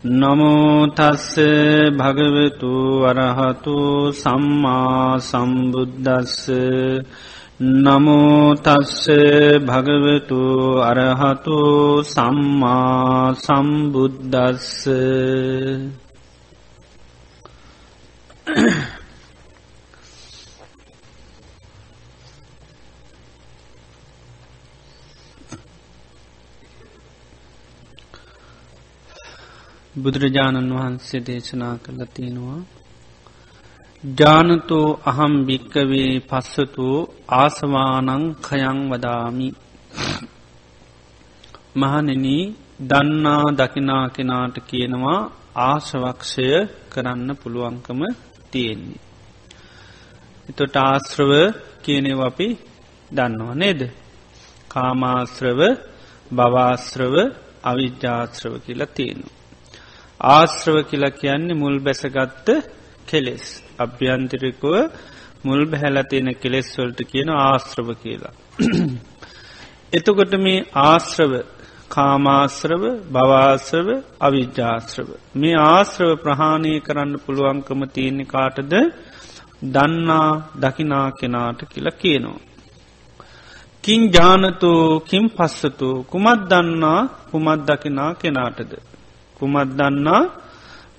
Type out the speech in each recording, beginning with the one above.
නමෝතස්ස භගවතු වරහතු සම්මා සම්බුද්ධස්ස නමෝතස්ස භගවතු අරහතු සම්මා සම්බුද්ධස්ස බුදුරජාණන් වහන්සේ දේශනා කළ තියෙනවා ජානතෝ අහම් භික්කවේ පස්සතු ආසවානං කයං වදාමි මහනෙන දන්නා දකිනා කෙනාට කියනවා ආශවක්ෂය කරන්න පුළුවන්කම තියෙන්නේ. එතොට ආශ්‍රව කියනෙව අපි දන්නවා නේද. කාමාශ්‍රව භවාශ්‍රව අවිද්‍යාශ්‍රව කියලා තියෙනවා. ආශ්‍රව කියලා කියන්නේ මුල් බැසගත්ත කෙලෙස්. අභ්‍යන්තිරිකුව මුල් බැහැලතියෙන කෙලෙස් වලට කියන ආශ්‍රව කියලා. එතකොට මේ ආශ්‍රව කාමාශ්‍රව භවාශ්‍රව අවිද්‍යාශ්‍රව. මේ ආශ්‍රව ප්‍රහාණය කරන්න පුළුවන්කම තියෙන්නේ කාටද දන්නා දකිනා කෙනාට කියලා කියනවා. කින් ජානතු කින් පස්සතු කුමත් දන්නා කුමත් දකිනා කෙනාටද. කුමත් දන්නා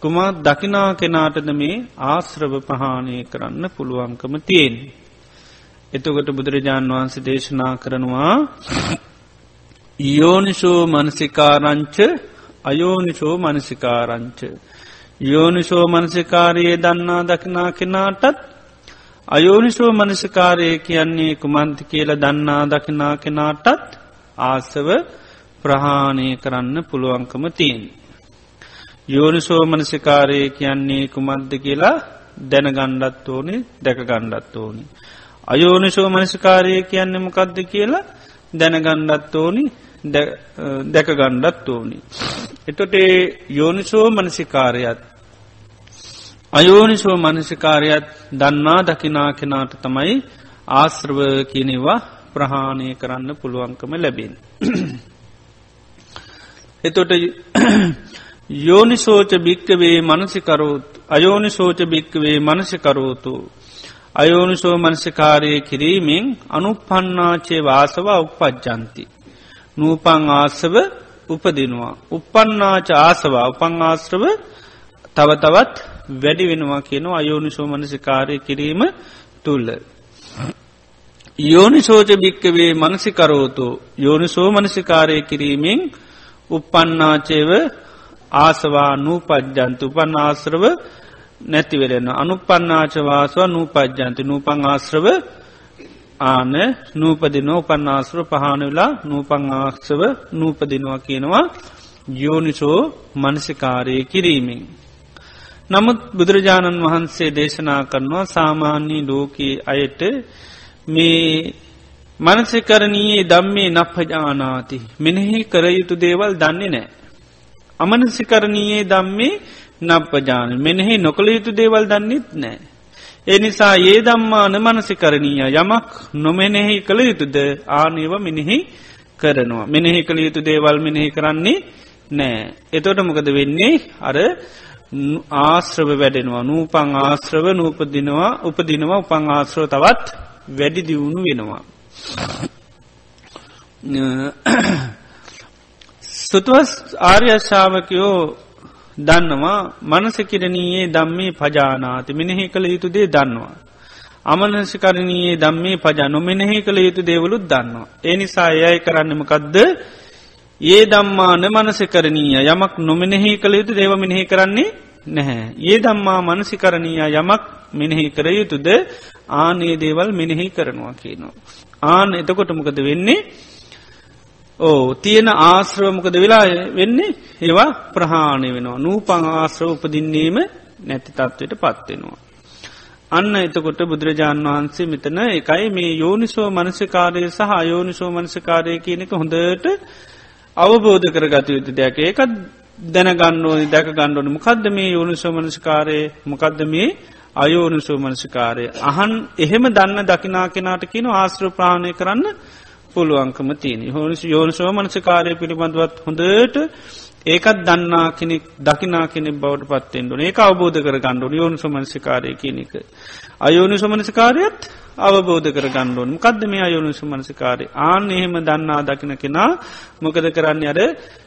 කුමත් දකිනා කෙනාටද මේ ආශ්‍රව පහානය කරන්න පුළුවන්කම තියෙන්. එතකොට බුදුරජාණන් වහන්සේ දේශනා කරනවා යෝනිශෝ මනසිකාරංච අයෝනිශෝ මනසිකාරංච. යෝනිශෝ මනසිකාරයේ දන්නා දකිනා කෙනාටත් අයෝනිශෝ මනසිකාරය කියන්නේ කුමන්ති කියල දන්නා දකිනා කෙනාටත් ආසව ප්‍රහාණය කරන්න පුළුවන්කම තියෙන්. යෝනිසෝ මනසිකාරය කියන්නේ කුමද්ද කියලා දැනගණ්ඩත් ඕනි දැකගණ්ඩත් ඕනි. අයෝනිශෝ මනසිකාරය කියන්නේ මොකක්ද කියලා දැනගණ්ඩත් ඕනි දැකගණ්ඩත් ඕනි. එතොට යෝනිසෝ මනසිකාරයත් අයෝනිසෝ මනසිකාරයත් දන්නා දකිනා කෙනාට තමයි ආශ්‍රව කියනෙවා ප්‍රහාණය කරන්න පුළුවන්කම ලැබෙන්. එතොට යෝනිසෝච භික්කවේ මනසිකරෝත් අයෝනිසෝච භික්කවේ මනසිකරෝතු. අයෝනිසෝ මනසිකාරය කිරීමෙන් අනුපන්නාචේ වාසව උපපජ්ජන්ති. නූපං ආසව උපදිනවා. උපන්නාච ආසවා උපං ආශ්‍රව තව තවත් වැඩි වෙනවා කියනවා අයෝනිසෝ මනසිකාරය කිරීම තුල්ල. යෝනිසෝච භික්කවේ මනසිකරෝතු යෝනිසෝ මනසිකාරය කිරීමෙන් උපන්නාචේව ආසවා නූපජ්ජන්තු උපන් ආශ්‍රව නැතිවෙරෙන අනුපන්නාචවාසව නූපජ්ජන්ති නූපං ආශ්‍රව ආන නූපදිනෝ උපන්නාශ්‍රව පහන වෙලා නූපං ආශ්‍රව නූපදිනවා කියනවා යෝනිසෝ මනසිකාරය කිරීමෙන්. නමුත් බුදුරජාණන් වහන්සේ දේශනා කරනවා සාමාන්‍යී ලෝකයේ අයට මේ මනසිකරණයේ දම්මේ නප්පජානාති මෙනෙහි කරයුතු දේවල් දන්නේ නෑ. අමනසිකරණයේ දම්මේ නප්පජාන මෙනෙහි නොකළ යුතු දේවල් දන්නෙත් නෑ. ඒ නිසා ඒ දම්මාන මනසිකරණීය යමක් නොමෙනෙහි කළ යුතුද ආනීව මිනිහි කරනවා. මෙනෙහි කළ යුතු දේවල් මෙනෙහි කරන්නේ නෑ. එතොට මොකද වෙන්නේ අර ආශ්‍රව වැඩෙනවා නූපං ආශ්‍රව නූපදිනවා උපදිනවා උපං ආශ්‍රව තවත් වැඩි දියුණු වෙනවා. සුතුවස් ආර්යශ්ාවකයෝ දන්නවා මනසකිරණයේ දම්මේ පජානාති මෙනෙහි කළ යුතු දේ දන්නවා. අමනසිකරණයේ දම්මේ පජා නොමෙනෙහි කළ යුතු දේවලුත් දන්නවා. ඒ නිසා යයි කරන්නමකදද ඒ දම්මාන මනසකරණීය යමක් නොමෙනෙහි කළ යුතු දේව මෙනෙහි කරන්නේ නැහැ. ඒ දම්මා මනසිකරණීය යමක් මෙනෙහි කර යුතුද ආනේ දේවල් මෙනෙහි කරනවා කියනවා. ආන එතකොට මොකද වෙන්නේ ඕ තියෙන ආශ්‍රවමකද වෙලා වෙන්නේ? ඒවා ප්‍රහාණය වෙනවා. නූපං ආශ්‍රව උපදින්නේම නැති තත්වයට පත්වෙනවා. අන්න එතකොට බුදුරජාණන් වහන්සේ මෙතන එකයි මේ යෝනිසෝ මනසිකාරය සහ අයෝනිසෝ මනසිකාරය කියනෙක හොඳට අවබෝධ කර ගත යුතු දෙයක්. ඒකත් දැනගන්නඕනි දැක ගණ්ඩෝන මොකක්ද මේ යෝනිසෝ මනසිකාරය? මොකක්ද මේ අයෝනිසෝ මනසිකාරය? අහන් එහෙම දන්න දකිනා කෙනාට කියන ආශ්‍ර ප්‍රාණය කරන්න පුළුවන්කම තියෙන හෝනිස් යෝනිසෝ මනසකාරය පිළිබඳවත් හොඳට ඒකත් දන්නා කෙනෙක් දකිනා කෙනෙක් බවට පත්තෙන්ඩුන ඒ අවබෝධ කර ගණ්ඩුන යෝනු සමන්සිකාරය කියනක. අයෝනු සමනසිකාරයත් අවබෝධ කර ගණ්ඩුවන් කද මේ අයෝනු සමනසිකාරය ආන එහෙම දන්නා දකින කෙනා මොකද කරන්න අර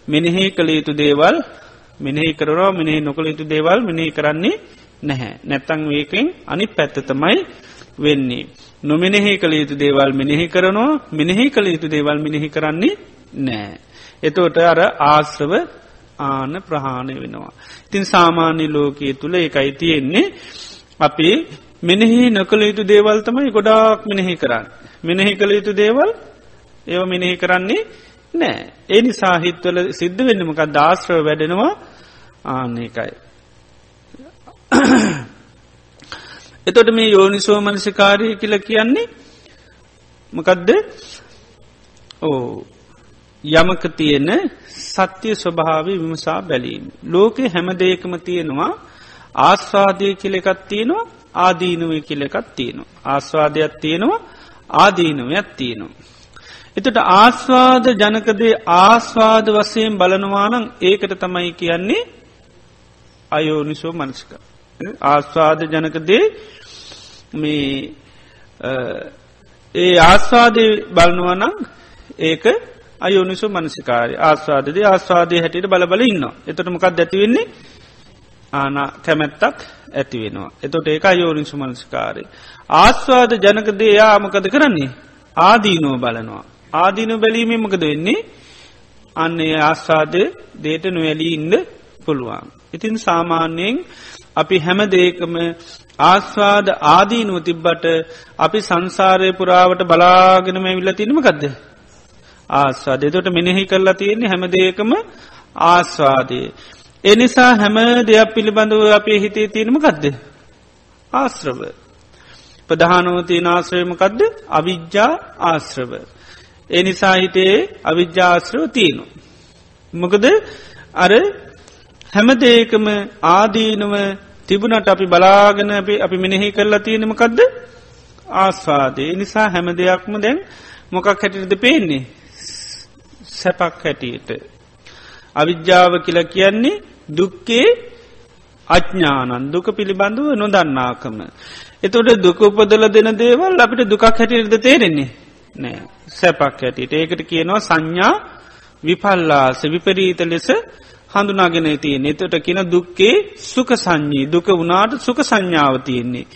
මෙනෙහි කළ යුතු දේවල් මෙනෙහි කරවා මෙනෙහි නොකළ යුතු දේවල් මෙනෙහි කරන්නේ නැහැ. නැත්තං වේකෙන් අනි පැත්තතමයි වෙන්නේ. නොමිනෙහි කළ යුතු දේවල් මෙනෙහි කරනවා මෙනෙහි කළ යුතු දේවල් මිනිහි කරන්නේ නෑ. එතෝට අර ආශ්‍රව ආන ප්‍රහාණය වෙනවා. ඉතින් සාමාන්‍ය ලෝකයේ තුළ එකයි තියෙන්නේ අපි මෙනෙහි නොකළ යුතු දේවල් තමයි ගොඩාක් මෙනෙහි කරන්න. මෙනෙහි කළ යුතු දේවල් ඒව මෙනෙහි කරන්නේ නෑ. ඒ නිසා හිත්වල සිද්ධ වෙන්නමක දාශ්‍රව වැඩෙනවා ආන්නේකයි. එතොට මේ යෝනිසෝ මනසිකාරය කියල කියන්නේ මකදද ඕ යමක තියෙන සත්‍යය ස්වභාවි විමසා බැලීම. ලෝකෙ හැම දෙයකම තියෙනවා ආස්වාදය කියලෙකත් තියෙනවා ආදීනුවය කියලෙකත් තියෙනවා. ආස්වාදයක් තියෙනවා ආදීනුවයක් තියෙනවා. එතට ආස්වාද ජනකදේ ආස්වාද වසයෙන් බලනවානං ඒකට තමයි කියන්නේ අයෝනිසෝ මනස්ක. ආස්වාද ජනකදේ මේ ඒ ආස්වාදය බලනවනං ඒක අයෝනිසු මනසිකාරය ආස්වාදද ආස්වාදය හැටියට බලබල ඉන්න. එතට මොකක් ඇතිවෙන්නේ ආන කැමැත්තක් ඇතිවෙනවා. එතොට ඒක අයෝනිසු මනසිකාරය. ආස්වාද ජනකදේ යාමකද කරන්නේ. ආදීනුව බලනවා. ආදීනු බැලීමේ මකද වෙන්නේ අන්නේ ආස්වාදය දේට නොවැලී ඉන්න පුළුවන්. ඉතින් සාමාන්‍යයෙන් අපි හැම දේකම ආස්වාද ආදීනුව තිබ්බට අපි සංසාරය පුරාවට බලාගෙනම විල්ල තිනීමකක්ද. ආස්වාදය තොට මෙනෙහි කරලා තියෙන්නේ හැම දේකම ආස්වාදය. එනිසා හැම දෙයක් පිළිබඳව අපේ හිතේ තියෙනමකක්ද. ආශ්‍රව. ප්‍රධානවතිය නාශ්‍රයමකක්ද අවිද්‍යා ආශ්‍රව. එනිසා හිතේ අවිද්‍යාශ්‍රව තියනු. මොකද අර හැම දේකම ආදීනුව තිබුණට අපි බලාගෙන අපි මෙනෙහි කරලා තියෙනමකක්ද ආස්වාදේ. නිසා හැම දෙයක්ම දැන් මොකක් හැටිරද පේන්නේ? සැපක් හැටියට. අවිද්‍යාව කියල කියන්නේ දුක්කේ අඥ්ඥානන් දුක පිළිබඳුව නොදන්නාකම. එතොට දුක උපදල දෙන දේවල් අපිට දුකක් හැටිරද තේරෙන්නේ? නෑ. සැපක් හැටියට. ඒකට කියනවා සංඥා විපල්ලාස විපරීත ලෙස හඳුනාගෙන තියන්නේ එතට කියන දුක්කේ සුක සංඥී දුක වුණාට සුක සංඥාව තියෙන්නේ.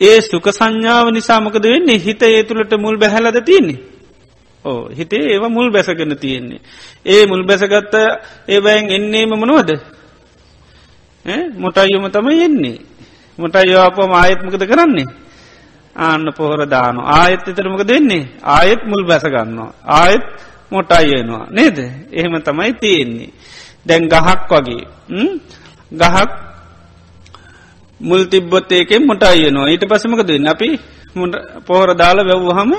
ඒ සුක සංඥාව නිසාමකද වෙන්නේ හිත ඒ තුළට මුල් බැහැලද තියන්නේ. ඕ හිතේ ඒව මුල් බැසගෙන තියෙන්නේ. ඒ මුල් බැසගත්ත ඒබැයින් එන්නේම මොනවද. මොටයියොම තම එන්නේ. මොටයියෝපම ආයත්මකද කරන්නේ. ආන්න පොහොර දාන ආයත් එතරමක දෙන්නේ ආයෙත් මුල් බැසගන්නවා. ආයෙත් මොටයියනවා නේද එහෙම තමයි තියෙන්නේ. දැන් ගහක් වගේ. ගහක් මුල් තිබ්බොත් ඒකෙන් මොටයියනවා ඊට පසමක දෙන්න අපි පොහොර දාල වැැව්හම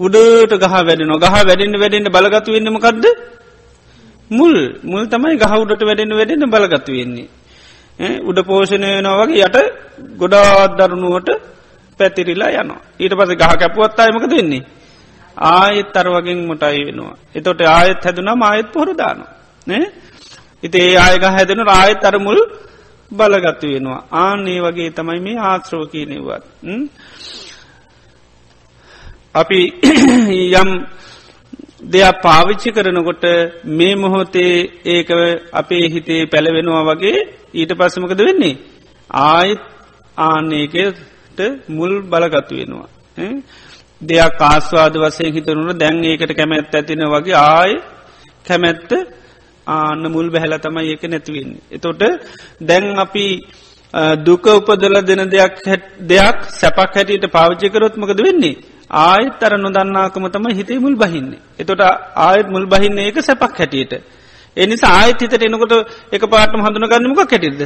උඩට ගහ වැඩෙන ගහ වැඩෙන්න්න වැඩෙන්ට බලගතු වෙන්නමකක්ද මුල්. මුල් තමයි ගහ උඩට වැඩෙන වැඩෙන බලගතු වෙන්නේ. උඩ පෝෂණය වෙනවගේ යට ගොඩාත් දරුණුවට පැතිරිලා යන ඊට පස ගහ කැපුවත්තායමක දෙන්නේ ආයෙත් අර වගෙන් මොටයි වෙනවා. එතොට ආයෙත් හැදුනම් ආයෙත් පොරදානවා නේ ඉති ඒ ආයක හැදෙන ආයෙත් අර මුල් බලගත්තු වෙනවා. ආන්නේ වගේ තමයි මේ ආශ්‍රව කියනෙවත් අපි යම් දෙයක් පාවිච්චි කරනකොට මේ මොහොතේ ඒක අපේ හිතේ පැළවෙනවා වගේ ඊට පස්සමකද වෙන්නේ? ආයත් ආන්නේකට මුල් බලගත්තු වෙනවා. දෙයක් ආස්වාද වසය හිතරුණ දැන් ඒකට කැමැත් ඇතින වගේ ආය කැමැත්ත ආන්න මුල් බැහල තමයි ඒක නැතිවෙන්නේ. එතොට දැන් අපි දුක උපදල දෙන දෙයක් දෙයක් සැපක් හැටියට පාවිච්චකරොත්මකද වෙන්නේ ආයත් අර නොදන්නාකම තම හිතේ මුල් බහින්නේ. එතොට ආයත් මුල් බහින්නේ ඒක සැපක් හැටියට. එනිසා ආයත් හිතට එනකොට එක පාටම හඳුන ගන්නමක් හැටිද.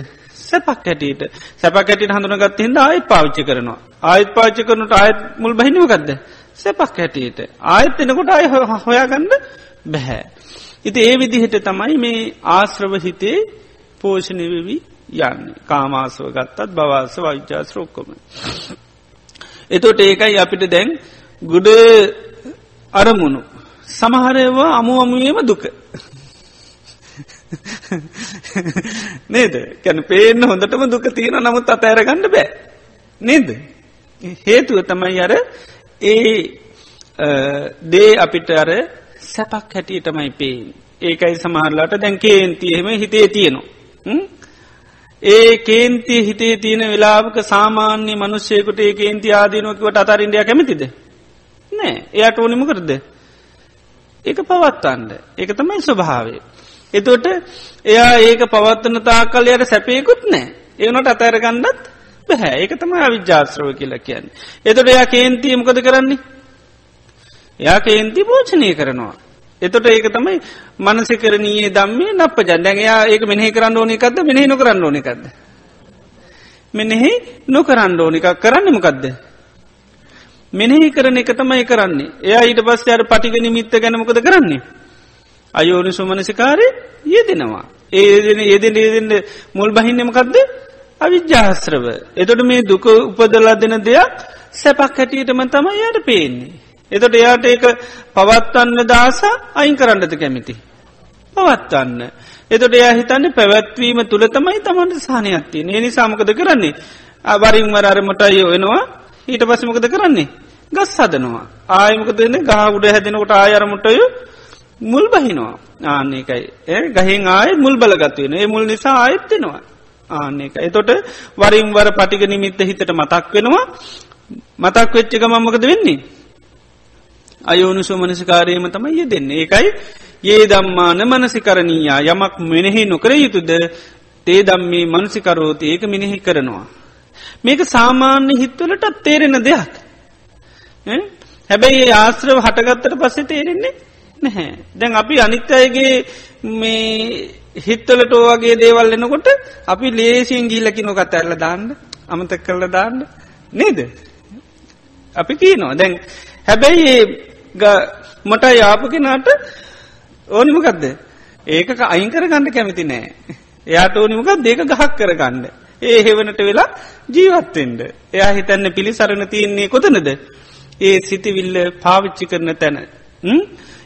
සැපක් හැටියට සැපක් හැටිට හඳුනගත් හිද ආයත් පාවිච්චි කරනවා. ආයත් පාච්චි කරනට ආයත් මුල් බහිනමකක්ද. සැපක් හැටියට. ආයත් එනකොට අය හොයාගන්න බැහැ. ඉති ඒ විදිහට තමයි මේ ආශ්‍රව හිතේ පෝෂණයවෙවී යන්න කාමාසව ගත්තත් බවාස වෛද්‍යාශ්‍රෝක්කොම. එතොට ඒකයි අපිට දැන් ගුඩ අරමුණු. සමහරයවා අමු අමුයේම දුක. නේද කැන පේන්න හොඳටම දුක තියෙන නමුත් අතෑරගන්න බෑ නේද හේතුව තමයි අර ඒ දේ අපිට අර සැපක් හැටියටමයි පේෙන් ඒකයි සමහරලාට දැන් කේන්තියෙම හිතේ තියෙනවා. ඒ කේන්තිය හිතේ තියෙන වෙලාවක සාමාන්‍ය මනුෂ්‍යයකුට ඒ කේන්ති ආදීනුවකිවට අතරින්ඩිය කැමතිද නෑ. එයට ඕනිමකරද ඒක පවත්තන්න ඒක තමයි ස්වභාවේ එතොට එයා ඒක පවත්වන තාකල්යට සැපයකුත් නෑ. ඒනොට අතෑරගන්නත් බැහැ ඒක තම අවිජාශ්‍රව කියලා කියන්න. එතොට එයා කේන්තිය මොකද කරන්නේ. එයා කේන්ති පෝචනය කරනවා. එතොට ඒක තමයි මනසි කරනයේ දම්මේ නප ජන්දැන්යා ඒක මෙහි කරන්න ඕනිකක්ද මෙහි නොකරන්න ඕනිකක්ද. මෙනෙහි නොකරන්න ඕනිකක් කරන්න මොකක්ද. මෙනෙහි කරන එක තමයි කරන්නේ එයා ඊට පස්ස අර පටික නිමිත්ත ගැනමකද කරන්නේ. අයෝනි සුමනසිකාරය යෙදෙනවා. ඒදන ඒදෙන ඒදෙන්ට මුල් බහින්නමකක්ද අවිජ්‍යාස්ත්‍රව. එතොට මේ දුක උපදලා දෙන දෙයක් සැපක් හැටියටම තම යට පේන්නේ. එතොට එයාට ඒක පවත්වන්න දස අයින් කරන්නට කැමිති. පවත්වන්න. එතොට එයා හිතන්න පැවැත්වීම තුළ තමයි තමන්ට සානයක්තිය ඒ නිසාමකද කරන්නේ. අබරින් වරරමට අය වෙනවා ඊට පසමකද කරන්නේ. ගස් හදනවා. ආයමක දෙන්න ගහ උඩ හැදෙනකොට ආයරමටය මුල් බහිනවා ආන්නේකයි ඒ ගහින් ආය මුල් බලගත්වයෙන ඒ මුල් නිසා ආයත්තෙනවා ආන්නේක එතොට වරින් වර පටික නිමිත්ත හිතට මතක් වෙනවා මතක් වෙච්චක මම්මකද වෙන්නේ අයෝනුසු මනසිකාරයම තමයි දෙන්නේ ඒකයි ඒ දම්මාන මනසිකරණීයා යමක් මෙනෙහි නොකර යුතුද? තේ දම්මේ මනසිකරෝති. ඒක මිනිහි කරනවා. මේක සාමාන්‍ය හිත්වලටත් තේරෙන දෙයක්. හැබැයි ඒ ආශ්‍රව හටගත්තට පස්සේ තේරෙන්නේ නැහැ. දැන් අපි අනිත්‍යයගේ මේ හිත්තලට වගේ දේවල් එනකොට අපි ලේසින් ගිල්ලකි නොකත් ඇල්ල දාන්න අමතක් කරල දාන්න නේද? අපි කියනවා. දැන් හැබැයි මොට යාප කෙනාට ඕනිමකක්ද ඒක අයින් කර ගන්න කැමති නෑ. එයාට ඕනිමකක් දෙක ගහක් කරගන්න. ඒ හෙවනට වෙලා ජීවත්තෙන්ට එයා හිතන්න පිළිසරණ තියන්නේ කොතනද? ඒ සිතිවිල්ල පාවිච්චි කරන තැන.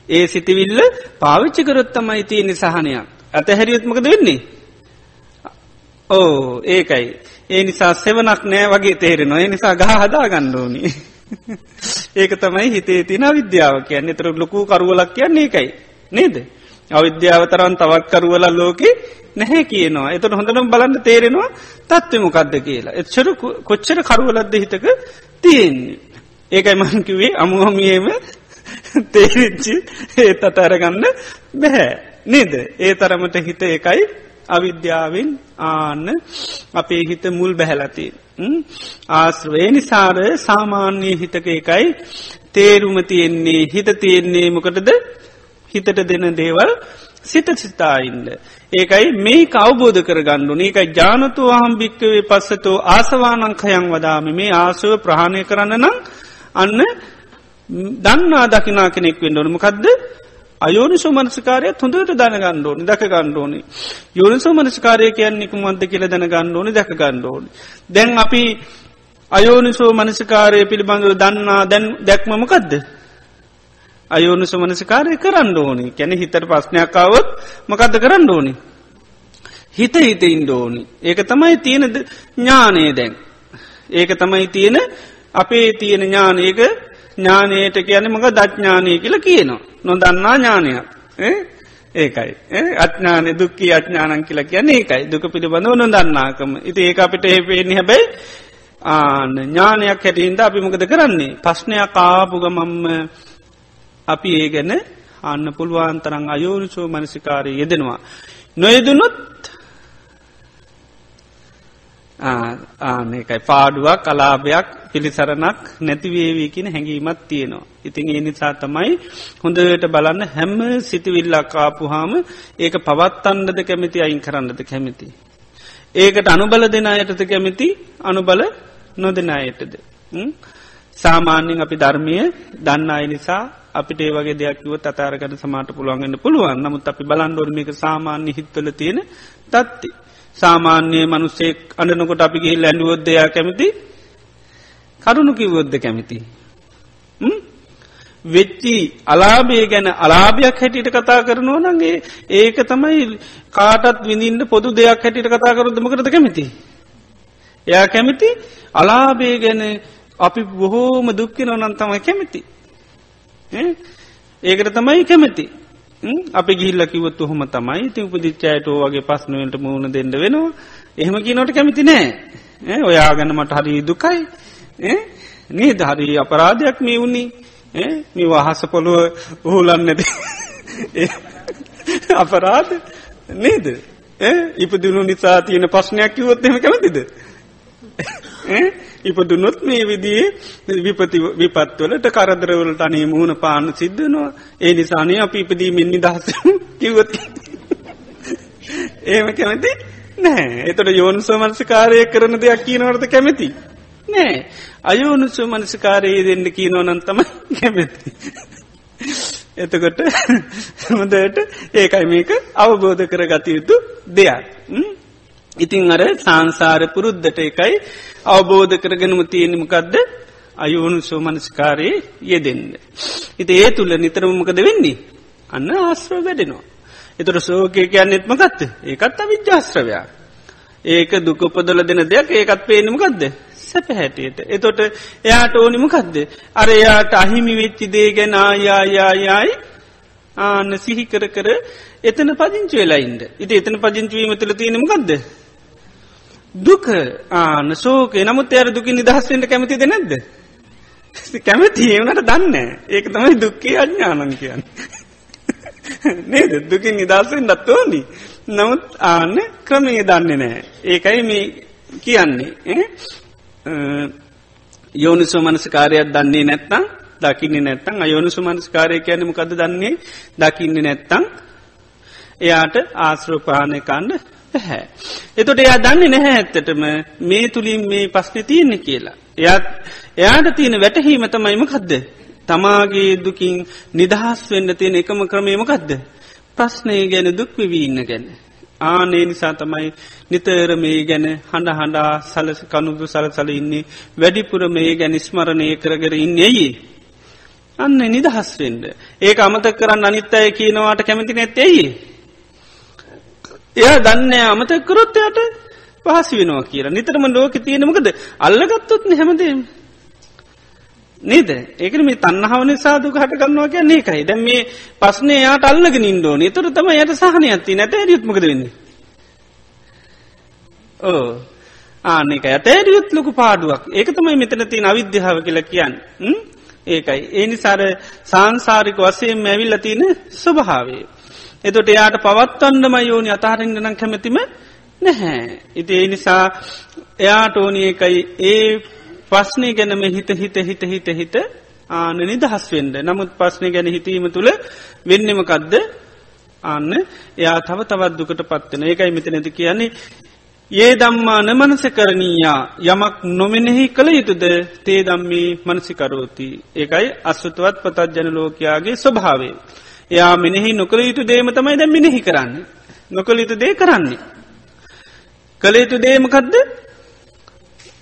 ඒ සිතිවිල්ල පාවිච්චි කරොත්තමයි තියෙන සහනයක්. ඇතහැරියත්මකද වෙන්නේ? ඕ ඒකයි. ඒ නිසා සෙවනක් නෑ වගේ තේරෙනවා. ඒ නිසා ගහ හදා ගණ්ඩෝනි ඒක තමයි හිතේ තින විද්‍යාව කියන්න එතර ලොකු කරුවලක් කියන්නේ ඒකයි. නේද? අවිද්‍යාව තරන් තවත් කරුවල ලෝකෙ නැහැ කියනවා. එතට හොඳනම් බලන්න තේරෙනවා තත්වමොකක්ද කියලා. එච්චර කොච්චර කරුවලද්ද හිතක තියෙන්නේ. ඒකයි මංකිවේ අමුහමියම තේරිච්චි. ඒත් අතඇරගන්න බැහැ. නේද? ඒ තරමට හිත එකයි අවිද්‍යාවෙන් ආන්න අපේ හිත මුල් බැහැලති ආශ්‍රවේ නිසාර සාමාන්‍යය හිතක එකයි. තේරුම තියෙන්නේ හිත තියෙන්නේ මොකටද? හිතට දෙන දේවල් සිත සිතායින්ද. ඒකයි මේ කවබෝධ කරගණ්ඩු ඒකයි ජානතු හම් භික්කවේ පස්සතෝ ආසවානංකයන් වදාම. මේ ආසුව ප්‍රහණය කරන්න නම් අන්න දන්නා දකිනා කෙනෙක් වෙන්න ඕනමකක්ද අයෝනිසෝ මනසිකාරය හොඳට දැන ගණ්ඩෝනි දක ගණ්ඩෝනි යෝනිසෝ මනසිකාරය කියන්නේ කුමන්ද කියල දැන ගණ්ඩෝනි දැක ගණ්ඩෝනි දැන් අපි අයෝනිසෝ මනසිකාරය පිළිබඳව දන්නා දැන් දැක්මමකක්ද අයෝනිසු මනසිකාරය කරන්න ඕනි. කැන හිතට පස්්නයක්කාවත් මකක්ද කරන්න ඕනි? හිත හිත ඉන්ඩෝනි ඒක තමයි තියෙන ඥානය දැන්. ඒක තමයි තියෙන අපේ තියෙන ඥානයක ඥානයට කියන මක දඥ්ඥානය කියල කියනවා. නොදන්නා ඥානයක්. ඒකයි. අඥානය දුක්කි අඥානන් කියලා කියන ඒකයි. දුක පිළිබඳව නොදන්නාකම. ඉති ඒ අපිට ඒපේනි හැබැයි ආන ඥානයක් හැටින්ද අපි මොකද කරන්නේ? පස්්නයක් ආපුග මම්ම අපි ඒ ගැන අන්න පුළුවන්තරං අයෝනිසෝ මනසිකාරය යෙදෙනවා. නොයදුනොත් ආනකයි පාඩුවක් කලාභයක් පිළිසරණක් නැතිවේවී කියන හැඟීමත් තියෙනවා. ඉතින් ඒ නිසා තමයි හොඳට බලන්න හැම්ම සිතිවිල්ලක් ආපුහාම ඒක පවත්තන්නද කැමිති අයින් කරන්නද කැමිති. ඒකට අනුබල දෙන අයටද කැමිති අනුබල නොදෙන අයටද. සාමාන්‍යෙන් අපි ධර්මය දන්න අය නිසා අපිට ඒ වගේ දෙයක්ව අතාරකට සමාට පුළුවන්ගන්න පුළුවන් නමුත් අපි බලන්ඩොර්මික සාමාන්‍ය හිත්වල තියෙන තත්ති. සාමාන්‍යයේ මනුස්සෙක් අඩනකොට අපි ගිහිල් ඇඩුවොද්දයා කැමති කරුණු කිවොද්ද කැමති. වෙච්චි අලාබේ ගැන අලාභයක් හැටියට කතා කරනවා නගේ ඒක තමයි කාටත් විඳින්න පොදු දෙයක් හැටියට කතා කරුදමකරද කැමති. එයා කැමති අලාබේ ගැන අපි බොහෝම දුක්කෙන නන් තමයි කැමති. ඒකට තමයි කැමති. අපි ගිල්ල කිවත් හොම තමයි. ති උපදිච්චායටෝ වගේ පස්නුවන්ට මුණ දෙන්න වෙනවා. එහෙම කියනොට කැමති නෑ. ඔයා ගැන මට හරි දුකයි. නේ දහරි අපරාධයක් මේ වුණේ. මේ වහස පොළුව උහුලන්නද අපරාධ නේද? ඉපදිනු නිසා තියෙන පස්්නයක් කිවොත් එම කැමතිද? ඉපදුනොත් මේ විදිේ විපති විපත්වලට කරදරවලට අනේ මුහුණ පාන සිද්ධනවා ඒ නිසානේ අප ඉපදීමෙන් නිදහස කිව්වොත් ඒම කැමති නෑ එතට යෝන්සෝ මනසිකාරය කරන දෙයක් කියනවරද කැමති? නෑ අයෝනුසු මනසිකාරයේ දෙන්න කියනවනන් තමයි කැමැති. එතකොට හොදට ඒකයි මේක අවබෝධ කර ගතයුතු දෙයක්. ඉතිං අර සංසාර පුරුද්ධට එකයි අවබෝධ කරගෙනම තියෙනමකක්ද අයෝනු සෝමනස්කාරයේ යෙදෙන්න. ඉති ඒ තුළ නිතරමකද වෙන්නේ. අන්න ආශ්‍රව වැඩෙනවා. එතුර සෝකය කියන්නෙත්ම ගත්ත ඒකත් අවිද්‍යාශ්‍රවයක්. ඒක දුකපදල දෙන දෙයක් ඒකත් පේනමකක්ද සැප හැටියට. එතොට එයාට ඕනිමකක්ද. අර එයාට අහිමි වෙච්චි දේ ගැන ආයායායායි ආන්න සිහි කර කර එතන පදිංචි වෙලායින්ද. ඉති එතන පදිංචවීම තුළ තියෙනමකක්ද. දුක ආන සෝක නමුත් එයට දුකින් නිදහස්සෙන්ට කැමතිද නැද්ද. කැමති ඒවනට දන්න ඒක තමයි දුක්කේ අඥ්ඥානන් කියන්න. නේද දුකින් නිදස්සෙන් දත්වෝනි. නමුත් ආන්න ක්‍රමේ දන්නේ නෑ. ඒකයි මේ කියන්නේ. යෝනිසෝ මනස්කාරයක් දන්නේ නැත්තං දකින්නේ නැත්තං අයෝනිසු මනස්කාරය කියනමකද දන්නේ දකින්නේ නැත්තං එයාට ආශ්‍රෝපානය කණ්ඩ පැහැ. එතොට එයා දන්නේ නැහැ ඇත්තටම මේ තුළින් මේ පස්්න තියන්නේ කියලා. එයත් එයාට තියෙන වැටහීම තමයිම කදද. තමාගේ දුකින් නිදහස් වෙන්න තියෙන එකම ක්‍රමේමකදද. ප්‍රශ්නය ගැන දුක්විවීන්න ගැන. ආනේ නිසා තමයි නිතර මේ ගැන හඬ හඬා සලස කනුදු සලසල ඉන්නේ වැඩිපුර මේ ගැන ස්මරණය කරගර ඉන්න ඇයි. අන්න නිදහස්වෙන්ඩ. ඒක අමතක් කරන්න අනිත් අය කියනවාට කැමති නැත්තෙයි. එයා දන්න අමතකරොත් එයට පහසි වෙනවා කියලා නිතරම ලෝක තියෙනමකද අල්ලගත්තොත් හැමදේම. නේද ඒක මේ තන්නහාවන සාදුක හටගන්නවා කිය ඒකයි දැ මේ පස්න යාට අල්ලග නින්දෝ නතුර තම යට සහන ඇති නැත යුත්මකද වෙන්නේ. ඕ ආනෙක ඇතෑරියුත් ලොකු පාඩුවක් ඒක තමයි මෙතන තින් අවිද්‍යාව කියලා කියන්න. ඒකයි. ඒ නිසාර සංසාරික වසයෙන් මැවිල්ල තියෙන ස්වභාවේ. එතොට එයාට පවත්වන්නම යෝනි අතාරෙන්ගනම් කැමැතිම නැහැ. ඉති ඒ නිසා එයාට ඕනි එකයි ඒ පස්්නය ගැනම හිත හිත හිත හිත හිත ආන නිදහස්වෙන්ඩ නමුත් පස්්නය ගැන හිතීම තුළ වෙන්නමකදද අන්න එයා තව තවත් දුකට පත්වන ඒකයි මෙත නැති කියන්නේ. ඒ දම්මා නමනස කරනීයා යමක් නොමෙනෙහි කළ යුතුද? තේ දම්මී මනසිකරෝති. ඒකයි අස්වතුවත් පතත් ජන ලෝකයාගේ ස්වභාවේ. එයා මෙනෙහි නොකළ යුතු දේම තමයි දැ මිනෙහි කරන්න. නොකළ යුතු දේ කරන්නේ. කළ යුතු දේමකදද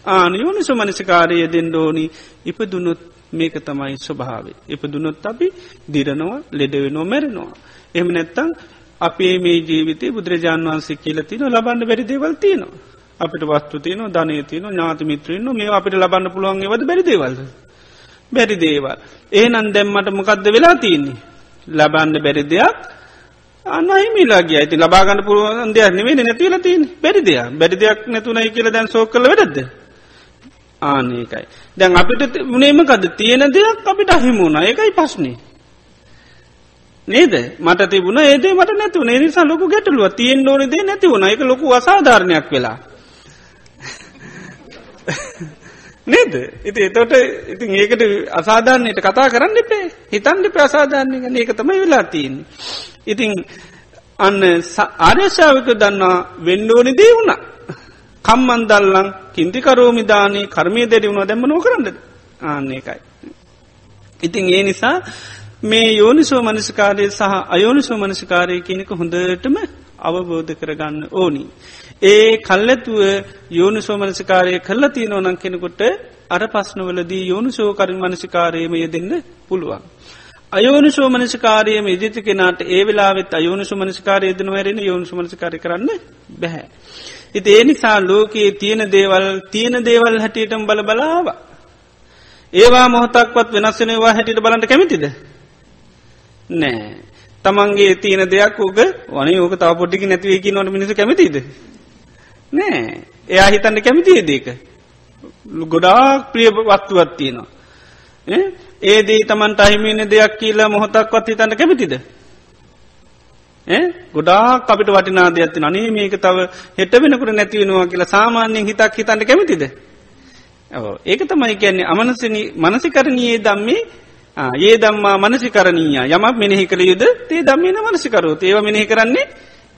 ආනයෝනිසු මනසිකාරය දෙන්න ඕනි ඉපදුනොත් මේක තමයි ස්වභාවේ. ඉපදුනොත් අපි දිරනවා ලෙඩවෙනෝ මැරෙනවා. එම නැත්තං අපේ මේ ජීවිතය බුදුරජාන් වන්සේ කියලතින ලබන්න බැරිදේවල් තියනවා. අපිට වස්තු තියන ධනය තියන ඥාති මිත්‍රයන්න මේ අපිට ලබන්න පුළුවන් වද බැරිදේවල්ද. බැරි දේවල්. ඒ නන් දැම්මට මොකක්ද වෙලා තියන්නේ. ලබන්න බැරි දෙයක් අනහිමිලාගේ ඇති ලබාගන්න පුළුවන් දෙයක් නෙවේ නැතිවල තින් බැරි දෙයක්. බැරි දෙයක් නැතුනයි කියල දැන් සෝ කළ වැඩද ආනකයි දැන් අපිට මුණේමකද තියෙන දෙයක් අපිට අහිමුණ එකයි පස්්නේ නේද? මට තිබුණ ඒදේ මට නැතු නිසා ලොකු ගැටලුව තියෙන් ඕන දේ නැති වුණ. එක ලොකු අසාධාරණයක් වෙලා. නේද ඉති එතොට ඉතින් ඒකට අසාධාරණයට කතා කරන්න එපේ හිතන්ඩ ප්‍රසාධාරණය ගන ඒක තමයි වෙලා තියන්. ඉතිං අන්න ආර්යශාවක දන්නා වෙන්ඩෝනි දේ වුණ කම්මන්දල්ලං කින්තිකරෝමිධානී කර්මය දෙඩි වුණ දැම නෝ කරන්නද ආන්න එකයි. ඉතිං ඒ නිසා මේ යෝනිසෝ මනසිකාරය සහ අයෝනිසෝ මනසිකාරය කියනක හොඳටම අවබෝධ කරගන්න ඕනි. ඒ කල්ලතුව යෝනු සෝමනසිකාරය කල්ල තියනෝ නං කෙනෙකුට අර පස්නවලදී යෝනු ශෝකරින් මනසිකාරයම යෙදෙන්න පුළුවන්. අයෝනු ශෝමනසිකාරයම ඉදිති කෙනට ඒ වෙලාවෙත් අයෝනු සුමනසිකාරය දන වැරෙන යෝනු සුමනසිකාරය කරන්න බැහැ. ඉති ඒ නිසා ලෝකයේ තියෙන දේවල් තියෙන දේවල් හැටියටම බල බලාව. ඒවා මොහතක්වත් වෙනස්සෙනවා හැටියට බලට කැමතිද. නෑ. තමන්ගේ තියෙන දෙයක් ඕක වන ඕක තව පොඩ්ඩිකි නැතිවේකි නොට මිනිස කැමතිද. නෑ. එයා හිතන්න කැමතිය දේක. ගොඩාක් ප්‍රිය වත්තුවත් තියෙනවා. ඒදී තමන්ට අහිමින දෙයක් කියලා මොහොතක්වත් හිතන්න කැමතිද. ගොඩා අපිට වටිනා දෙයක්ති අනේ මේක තව හෙට වෙනකට නැතිවෙනවා කියලා සාමාන්‍යයෙන් හිතක් හිතන්න කැමතිද. ඒක තමයි කියන්නේ අමනසන මනසිකරණයේ දම්මේ ඒ දම්මා මනසිකරණීය. යමක් මෙනෙහි කළ යුද? තේ දම්මන මනසිකරුත්. ඒව මෙනෙහි කරන්නේ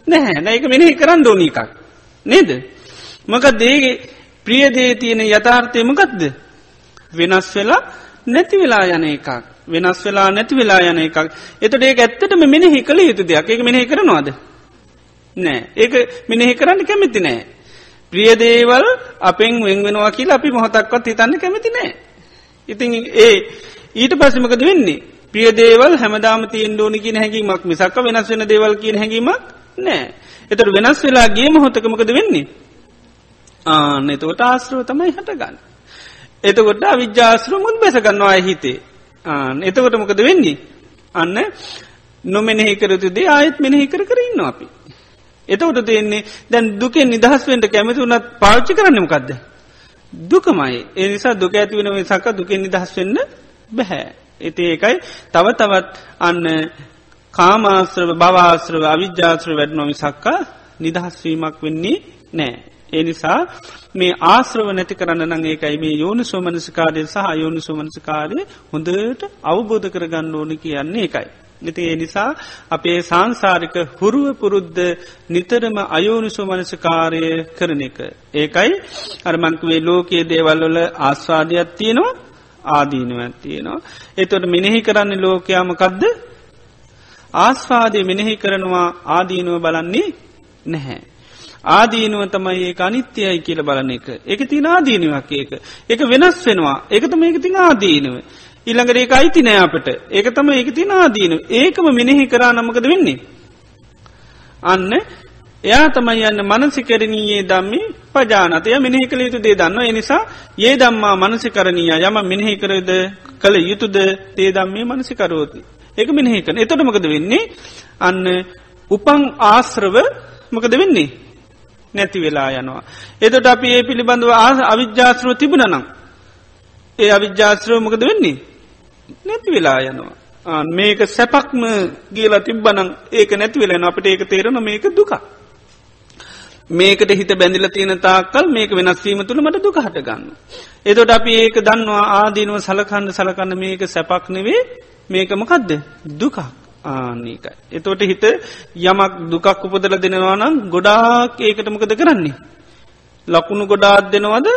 නැහැ. නැක මෙනෙහි කරන්න දෝන එකක්. නේද. මක දේගේ ප්‍රියදේ තියෙන යථාර්ථයමකක්ද වෙනස් වෙලා නැති වෙලා යන එකක්. වෙනස් වෙලා නැති වෙලා යන එකක්. එතට ඒ ඇත්තටම මෙනෙහි කළ යුතු දෙයක්. එක මෙනෙහි කරනවාද? නෑ. ඒක මෙනෙහි කරන්න කැමති නෑ. ප්‍රියදේවල් අපෙන් වෙන්වෙනවා කියලා අපි මොහොතක්වත් හිතන්න කැමති නෑ. ඉතින් ඒ ඊට පසමකද වෙන්නේ? ප්‍රියදේවල් හැමදාම තියෙන් ෝනි කියන හැඟීමක් මිසක්ක වෙනස් වෙන දේවල් කියන හැඟීමක් නෑ. එතට වෙනස් වෙලා ගේ මොහොතකමකද වෙන්නේ? ආන එතකොට ආශ්‍රව තමයි හටගන්න. එතකොට අවිද්‍යාශ්‍රමුත් බැසගන්නවා හිතේ. ආන එතකොට මොකද වෙන්නේ? අන්න නොමෙනෙහි කරතුදේ ආයත් මෙනෙහි කර කර ඉන්න අපි. එතකොට තියෙන්නේ දැන් දුකෙන් නිදහස්වෙන්ට කැමති වනත් පාච්චි කරන්නමකක්ද දුකමයි. ඒ නිසා දුක ඇති වෙන සක දුකෙන් නිදහස් වෙන්න බැහැ එති ඒකයි තව තවත් අන්න කාමාශ්‍රව භවාශ්‍රව අවිද්‍යාශ්‍ර වැඩනොමි සක්කා නිදහස්වීමක් වෙන්නේ නෑ ඒ නිසා මේ ආශ්‍රව නැති කරන්න නං ඒකයි මේ යෝනු සෝමනසිකාරය සහ යෝනු සෝමනසිකාරය හොඳට අවබෝධ කරගන්න ඕන කියන්නේ එකයි. ඉති ඒ නිසා අපේ සංසාරික හුරුව පුරුද්ධ නිතරම අයෝනිසු මනසකාරය කරන එක. ඒකයි අරමංකවේ ලෝකයේ දේවල්වල ආස්වාදයක් තියෙනවා ආදීනුවත් තියෙනවා. එතොට මෙනෙහි කරන්න ලෝකයාමකදද ආස්වාදය මෙනෙහි කරනවා ආදීනුව බලන්නේ නැහැ. ආදීනුව තමයි ඒ අනිත්‍යයයි කියල බලන එක. එක තින ආදීනුවක් ඒක. එක වෙනස් වෙනවා. එකතම ඒක තින ආදීනුව. ඉළඟට ඒක අයිති නෑ අපට. ඒක තම ඒක තින ආදීනු ඒකම මෙනෙහි කරා නමකද වෙන්නේ? අන්න එයා තමයි යන්න මනසිකරණයේ දම්මි පජානතය මෙනෙහි කළ යුතු දේ දන්න එනිසා ඒ දම්මා මනසිකරණීය යම මෙනෙහි කරද කළ යුතුද? තේ දම්මේ මනසිකරෝති. ඒක මෙනෙහි කන එතොටමකද වෙන්නේ අන්න උපං ආශ්‍රව මකද වෙන්නේ නැති වෙලා යනවා. එතට අපි ඒ පිළිබඳව අවිද්‍යාශ්‍රව තිබුණනම්. ඒ අවිද්‍යාශ්‍රව මොකද වෙන්නේ. නැති වෙලා යනවා. මේක සැපක්ම ගේලා තිබ්බනං ඒක නැති වෙලෙන අපට ඒක තේරන මේක දුක. මේකට හිත බැඳිල තියෙන තාකල් මේක වෙනස්වීම තුළ මට දුක හටගන්න. එතොට අපි ඒක දන්නවා ආදීනුව සලකන්න සලකන්න මේක සැපක් නෙවේ මේකමකදද දුකක්. ආනකයි. එතෝට හිත යමක් දුකක් උපදල දෙනවා නම් ගොඩාක් ඒකට මොකද කරන්නේ. ලකුණු ගොඩාත් දෙනවද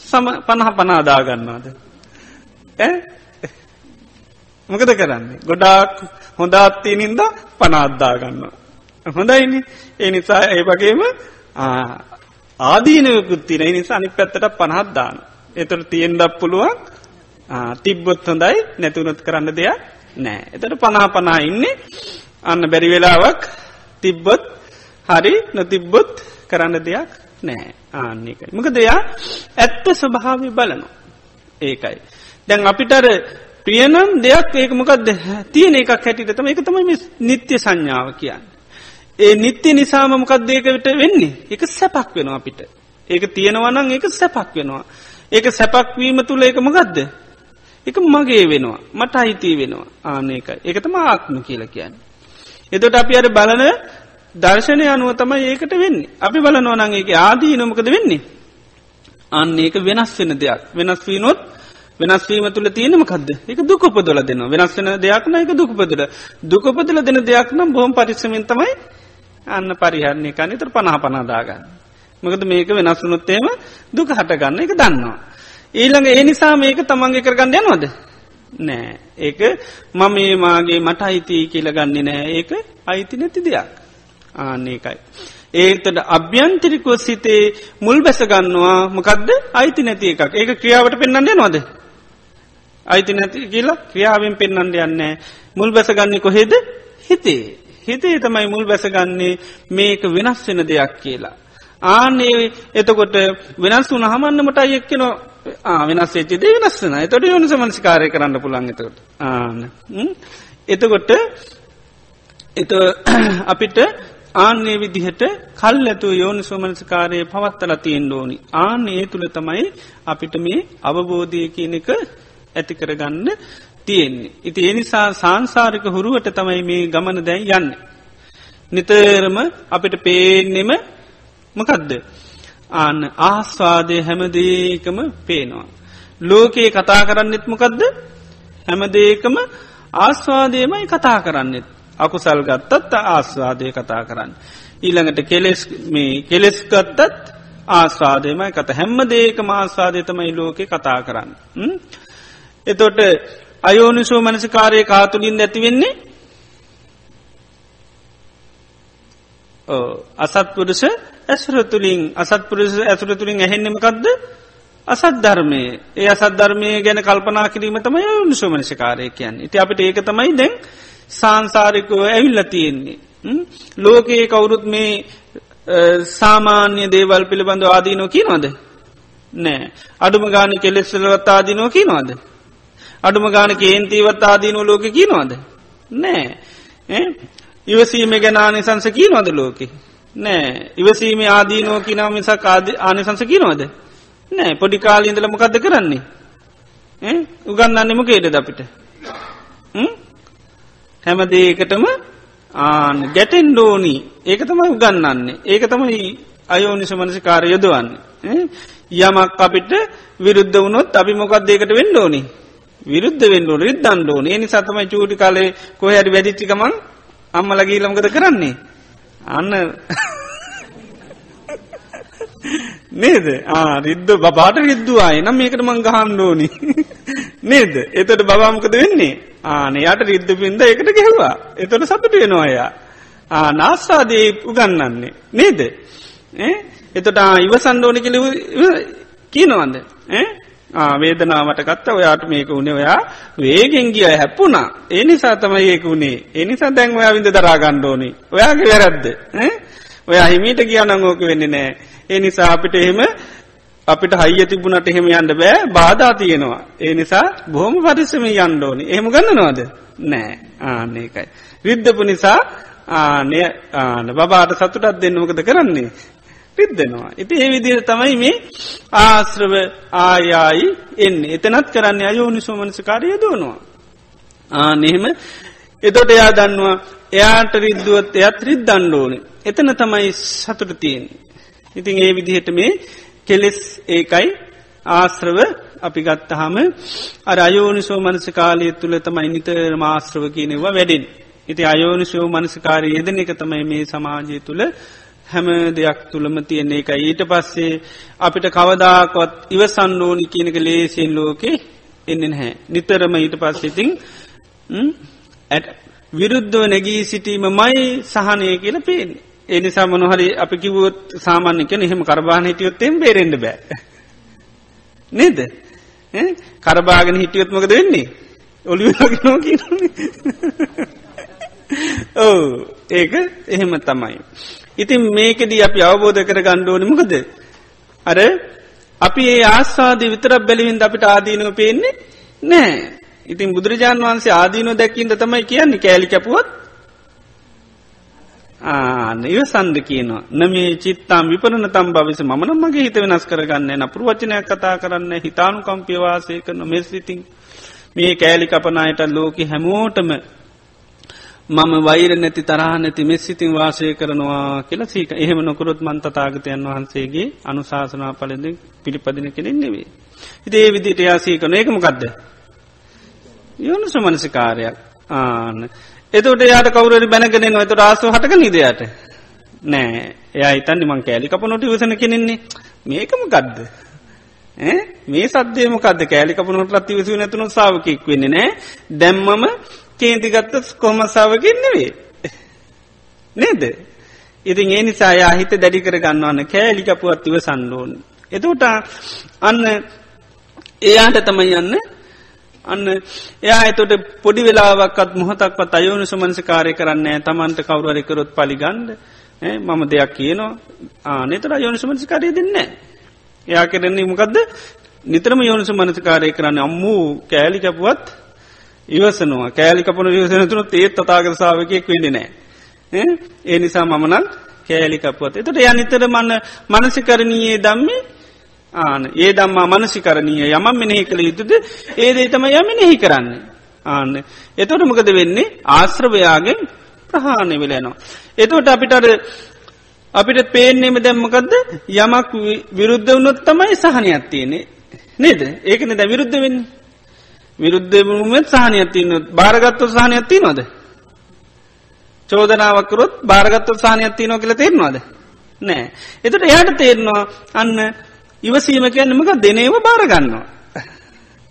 සම පණහ පනාදාගන්නවාද. මොකද කරන්නේ. ගොඩාක් හොඳාත්තිය නින්ද පනාද්දාගන්න. හොඳයිනි ඒ නිසා ඒ වගේම ආදීනයකුත්තින නිසා අනි පැත්තට පණහත්දාන. එතට තියෙන්ඩක් පුළුවන් තිබ්බොත් හොඳයි නැතුනත් කරන්න දෙයක් නෑ. එතට පනා පනා ඉන්නේ අන්න බැරි වෙලාවක් තිබ්බොත් හරි නොතිබ්බොත් කරන්න දෙයක් නෑ ආන්නේකයි. මක දෙයා ඇත්ත ස්වභාවි බලනවා. ඒකයි. දැන් අපිටර ප්‍රියනම් දෙයක් ඒක මොකක්ද තියෙන එකක් හැටිට තම එක තමයි නිත්‍ය සංඥාව කියන්න. ඒ නිත්‍ය නිසාම මොකක් දේකට වෙන්නේ එක සැපක් වෙනවා අපිට. ඒක තියෙනවනං ඒක සැපක් වෙනවා. ඒක සැපක්වීම තුළ ඒක මොකක්ද එක මගේ වෙනවා. මට අයිතිී වෙනවා. ආනකයි එකතම ආත්ම කියල කියන්න. එතොට අපි අර බලන දර්ශනය අනුව තමයි ඒකට වෙන්නේ. අපි බල නොනන්ගේ ආදී නොමකද වෙන්නේ. අන්න ඒක වෙනස් වෙන දෙයක්. වෙනස් වීනොත් වෙනස්වීම තුළ තියෙනමකක්ද එක දුකපදල දෙන්න වෙනස් වෙන දෙයක්න එක දුකපදල දුකපදල දෙන දෙයක් නම් බොහොම පරිස්සමෙන් තමයි අන්න පරිහරණය කනිතර පනා පනාදාගන්න. මකද මේක වෙනස්වනුත්තේම දුක හටගන්න එක දන්නවා. ඊළඟ ඒ නිසා මේක තමන්ගේ කරගන්න යනවද? නෑ. ඒක මම ඒ මාගේ මට අයිති කියල ගන්නේ නෑ. ඒක අයිති නැති දෙයක්. ආන්නේකයි. ඒතට අභ්‍යන්තරිකෝ සිතේ මුල් බැසගන්නවා මොකක්ද අයිති නැති එකක්. ඒක ක්‍රියාවට පෙන්න්නන්නේ නොද අයිති නැති කියලා ක්‍රියාවෙන් පෙන්න්නට යන්නේ මුල් බැසගන්නේ කොහෙද? හිතේ. හිතේ තමයි මුල් බැසගන්නේ මේක වෙනස් වෙන දෙයක් කියලා. ආනේ එතකොට වෙනස් වුන හමන්නමට අයෙක්කෙන වෙනස් වෙච්චිද වෙනස්සන තොට යොනිස මනසිකාරය කරන්න පුළන් එතකොට ආන එතකොට එත අපිට ආන්නේ විදිහට කල් ඇතු යෝනි සෝමනසිකාරය පවත්තල තියෙන් ඕනි ආනේ තුළ තමයි අපිට මේ අවබෝධය කියන එක ඇති කරගන්න තියෙන්නේ. ඉති එනිසා සංසාරික හුරුවට තමයි මේ ගමන දැන් යන්න. නිතරම අපිට පේනෙම මකදද. අන්න ආස්වාදය හැමදේකම පේනවා. ලෝකයේ කතා කරන්නෙත් මොකදද හැමදේකම ආස්වාදයමයි කතා කරන්නෙත්. අකුසල් ගත්තත් ආස්වාදය කතා කරන්න. ඊළඟට කෙලෙස් මේ කෙලෙස් ගත්තත් ආස්වාදයමයි කත හැම්ම දේක ආස්වාදය තමයි ලෝකෙ කතා කරන්න. එතොට අයෝනිසෝ මනසිකාරය කාතුලින් ඇතිවෙන්නේ අසත්පුරුෂ ඇසුරතුළින් අසත්පුරුෂ ඇසුරතුළින් ඇහෙන්නෙමකක්ද අසත් ධර්මය. ඒ අසත් ධර්මය ගැන කල්පනා කිරීම තමයි නිසෝමනසිකාරය කියන්න. ඉති අපට ඒක තමයි දැන් සංසාරිකව ඇවිල්ල තියෙන්නේ. ලෝකයේ කවුරුත් මේ සාමාන්‍ය දේවල් පිළිබඳ ආදීනෝ කියනවද? නෑ. අඩුම ගාන කෙලෙස්සලවත් ආදීනෝ කියනවාද? අඩුම ගාන කේන්තීවත් ආදීනෝ ලෝක කියනවාද? නෑ. ඉවසීම ගැන ආනිසංස කියනවද ලෝකෙ? නෑ. ඉවසීම ආදීනෝ කිනාව මිසක් ආනිසංස කියනවද? නෑ. පොඩි කාලීන්දල මොකක්ද කරන්නේ? උගන්නන්න මොකේද අපිට? හැම? දේකටම ආන ගැටෙන් ඩෝනී ඒක තමයි උගන්නන්නේ ඒක තමයි අයෝනිස මනසි කාර යොදවන්න යමක් අපිට විරුද්ධ වුණොත් අපි මොකක් දේකට වෙන්න ඕනි? විරුද්ධ වෙන්න ඕන. රිද්දන්න ඕන. ඒ නිසා තමයි චූටි කාලේ කොහරි වැඩිච්චිකමන් අම්මල ගීලමකද කරන්නේ? අන්න. නේද? රිද්ද බාට රිද්දුවාය නම් මේකට මං ගහන්න ඕනි. නේද? එතට බවාමකද වෙන්නේ? ආන යට රිද්ද පින්ද එකට ගෙහවා. එතොට සතුට වෙනවායා නාස්වාදයේ උගන්නන්නේ. නේද? එතට ඉවසන්ඩෝනි කළ කියනවන්ද වේදනාවට ගත්ත ඔයාට මේක වුණේ ඔයා වේගෙන් ගිය හැප්පුනා ඒ නිසා තමයි ඒක වුණේ ඒ නිසා දැන් ඔයා විඳ දරා ගන්න ඕනේ. ඔයාගේ වැරද්ද ඔයා හිමීට කියනනම් ඕක වෙන්නේ නෑ ඒ නිසා අපිට එහෙම අපිට හයිය තිබුණට එහෙම යන්න බෑ. බාධා තියෙනවා. ඒ නිසා බොහොම පරිස්සම යන්න ඕනේ. එහෙම ගන්නනවද? නෑ ආන්න ඒකයි. රිද්දපු නිසා ආනය ආන බබාට සතුටත් දෙන්න මොකද කරන්නේ? පිද්දෙනවා. ඉති ඒ විදිර තමයි මේ ආශ්‍රව ආයායි එන්නේ එතනත් කරන්න අයෝනිසෝමනසකාරය දෝනවා. ආනෙහෙම එතොට එයා දන්නවා එයාට රිද්දුවත් එයත් රිද් දණ්ඩෝන. එතන තමයි සතුට තියෙන්. ඉතින් ඒ විදිහට මේ කෙලෙස් ඒකයි ආශ්‍රව අපි ගත්තහම අර අයෝනිසෝ මනස කාලය තුළ තමයි නිතර මාශ්‍රව කියනෙවා වැඩෙන්. ඉති අයෝනිසෝ මනසකාරය යෙදන එක තමයි මේ සමාජය තුළ හැම දෙයක් තුළම තියෙන එක ඊට පස්සේ අපිට කවදාකොත් ඉවසන්න ඕනි කියනක ලේසින් ලෝකෙ එන්න හැ නිතරම ඊට පස්සෙතින් ඇ විරුද්ධව නැගී සිටීම මයි සහනය කියල පේෙන් එනිසා මොනහරි අපි කිවුවොත් සාමාන්‍යක එහෙම කරබාන හිටියොත්තෙන් බේරෙන්ඩ බෑ. නේද? කරබාගෙන හිටියොත්මකද වෙන්නේ? ඔලිනෝ කියන්නේ ඕ ඒක එහෙම තමයි. ඉතින් මේකෙදී අපි අවබෝධ කර ගණ්ඩෝනමකද අර අපි ඒ ආස්වාද විතරක් බැලිවින්ද අපිට ආදීනව පේන්නේ නෑ ඉතින් බුදුරජාණන් වහන්සේ ආදීනෝ දැක්කින්ද තමයි කියන්නේ කෑලි කැපුවත්? ආන ඉවසන්ද කියනවා. නමේ චිත්තාම් විපරණ තම් භවිස මන මගේ හිත වෙනස් කරගන්න නපුර වචනයක් කතා කරන්න හිතානු කම්පියවාසය කරන මෙස්රිතින් මේ කෑලි කපනායට ලෝක හැමෝටම මම වෛර නැති තරහ නැති මෙස්සිතින් වාසය කරනවා කියලා සීක එහෙම නොකරොත් මන්තතාගතයන් වහන්සේගේ අනුශාසනා පලද පිළිපදින කෙනෙන් නෙවේ. හිතේ විදිට යාසීකන ඒකමකක්ද. යොනු සුමනසිකාරයක් ආන. එතට යාට කවුරරි බැනගෙන නොතට ආසු හටක නිදයට. නෑ එයා ඉතන් මං කෑලි කප නොට වසන කෙනෙන්නේ මේකම ගදද. මේ සද්‍යමකද කෑලි කපනොට රත්ති විසු නැතුනු සාාවකෙක් වෙන්නේ නෑ දැම්මම කේන්තිගත්ත කොමසාාවකින් නෙවේ. නේද. ඉතින් ඒ නිසා යා හිත දැඩි කර ගන්නවන්න කෑලිකපුවත් ඉව සන්නෝන්. එතට අන්න එයාට තමයි යන්න අන්න එයා එතොට පොඩි වෙලාවක්ත් මොහතක්වත් අයෝනු සමන්සකාරය කරන්නේ තමන්ට කවුරරිකරොත් පලිගන්ඩ මම දෙයක් කියනවා ආනෙතර යෝනු සමන්සකාරය දෙන්නේ. එයා කරන්නේ මොකක්ද නිතරම යෝනිස මනසිකාරය කරන්න අම්මූ කෑලි කැපුවත් ඉවසනවා. කෑලි කපන විවසනතුන ඒත් තතාගත සාාවකයෙක් වෙඩි නෑ ඒ නිසා මමනක් කෑලි කපුවත්. එතට ය නිතර මන්න මනසිකරණයේ දම්මේ ආන. ඒ දම්මා මනසිකරණීය යම මෙනෙහි කළ යුතුද? ඒදේ තම යමනෙහි කරන්නේ. ආන්න. එතොට මොකද වෙන්නේ? ආශ්‍රවයාගෙන් ප්‍රහාණය වෙලයනවා. එතවට අපිටර අපිට පේන්නේම දැම්මකක්ද යමක් විරුද්ධ වුණොත් තමයි සහනයක් තියනෙ නේද? ඒකන ද විරුද්ධ වෙන්න. විරුද්ධමුත් සහනයක්තින්න භාරගත්ව සහනයක්ති නොද චෝදනාවකරොත් භාරගත්ව සහනයක්ති නෝ කියල තේරවාද නෑ. එතට එයාට තේරනවා අන්න ඉවසීම කියන්නමක දෙනේව භාරගන්නවා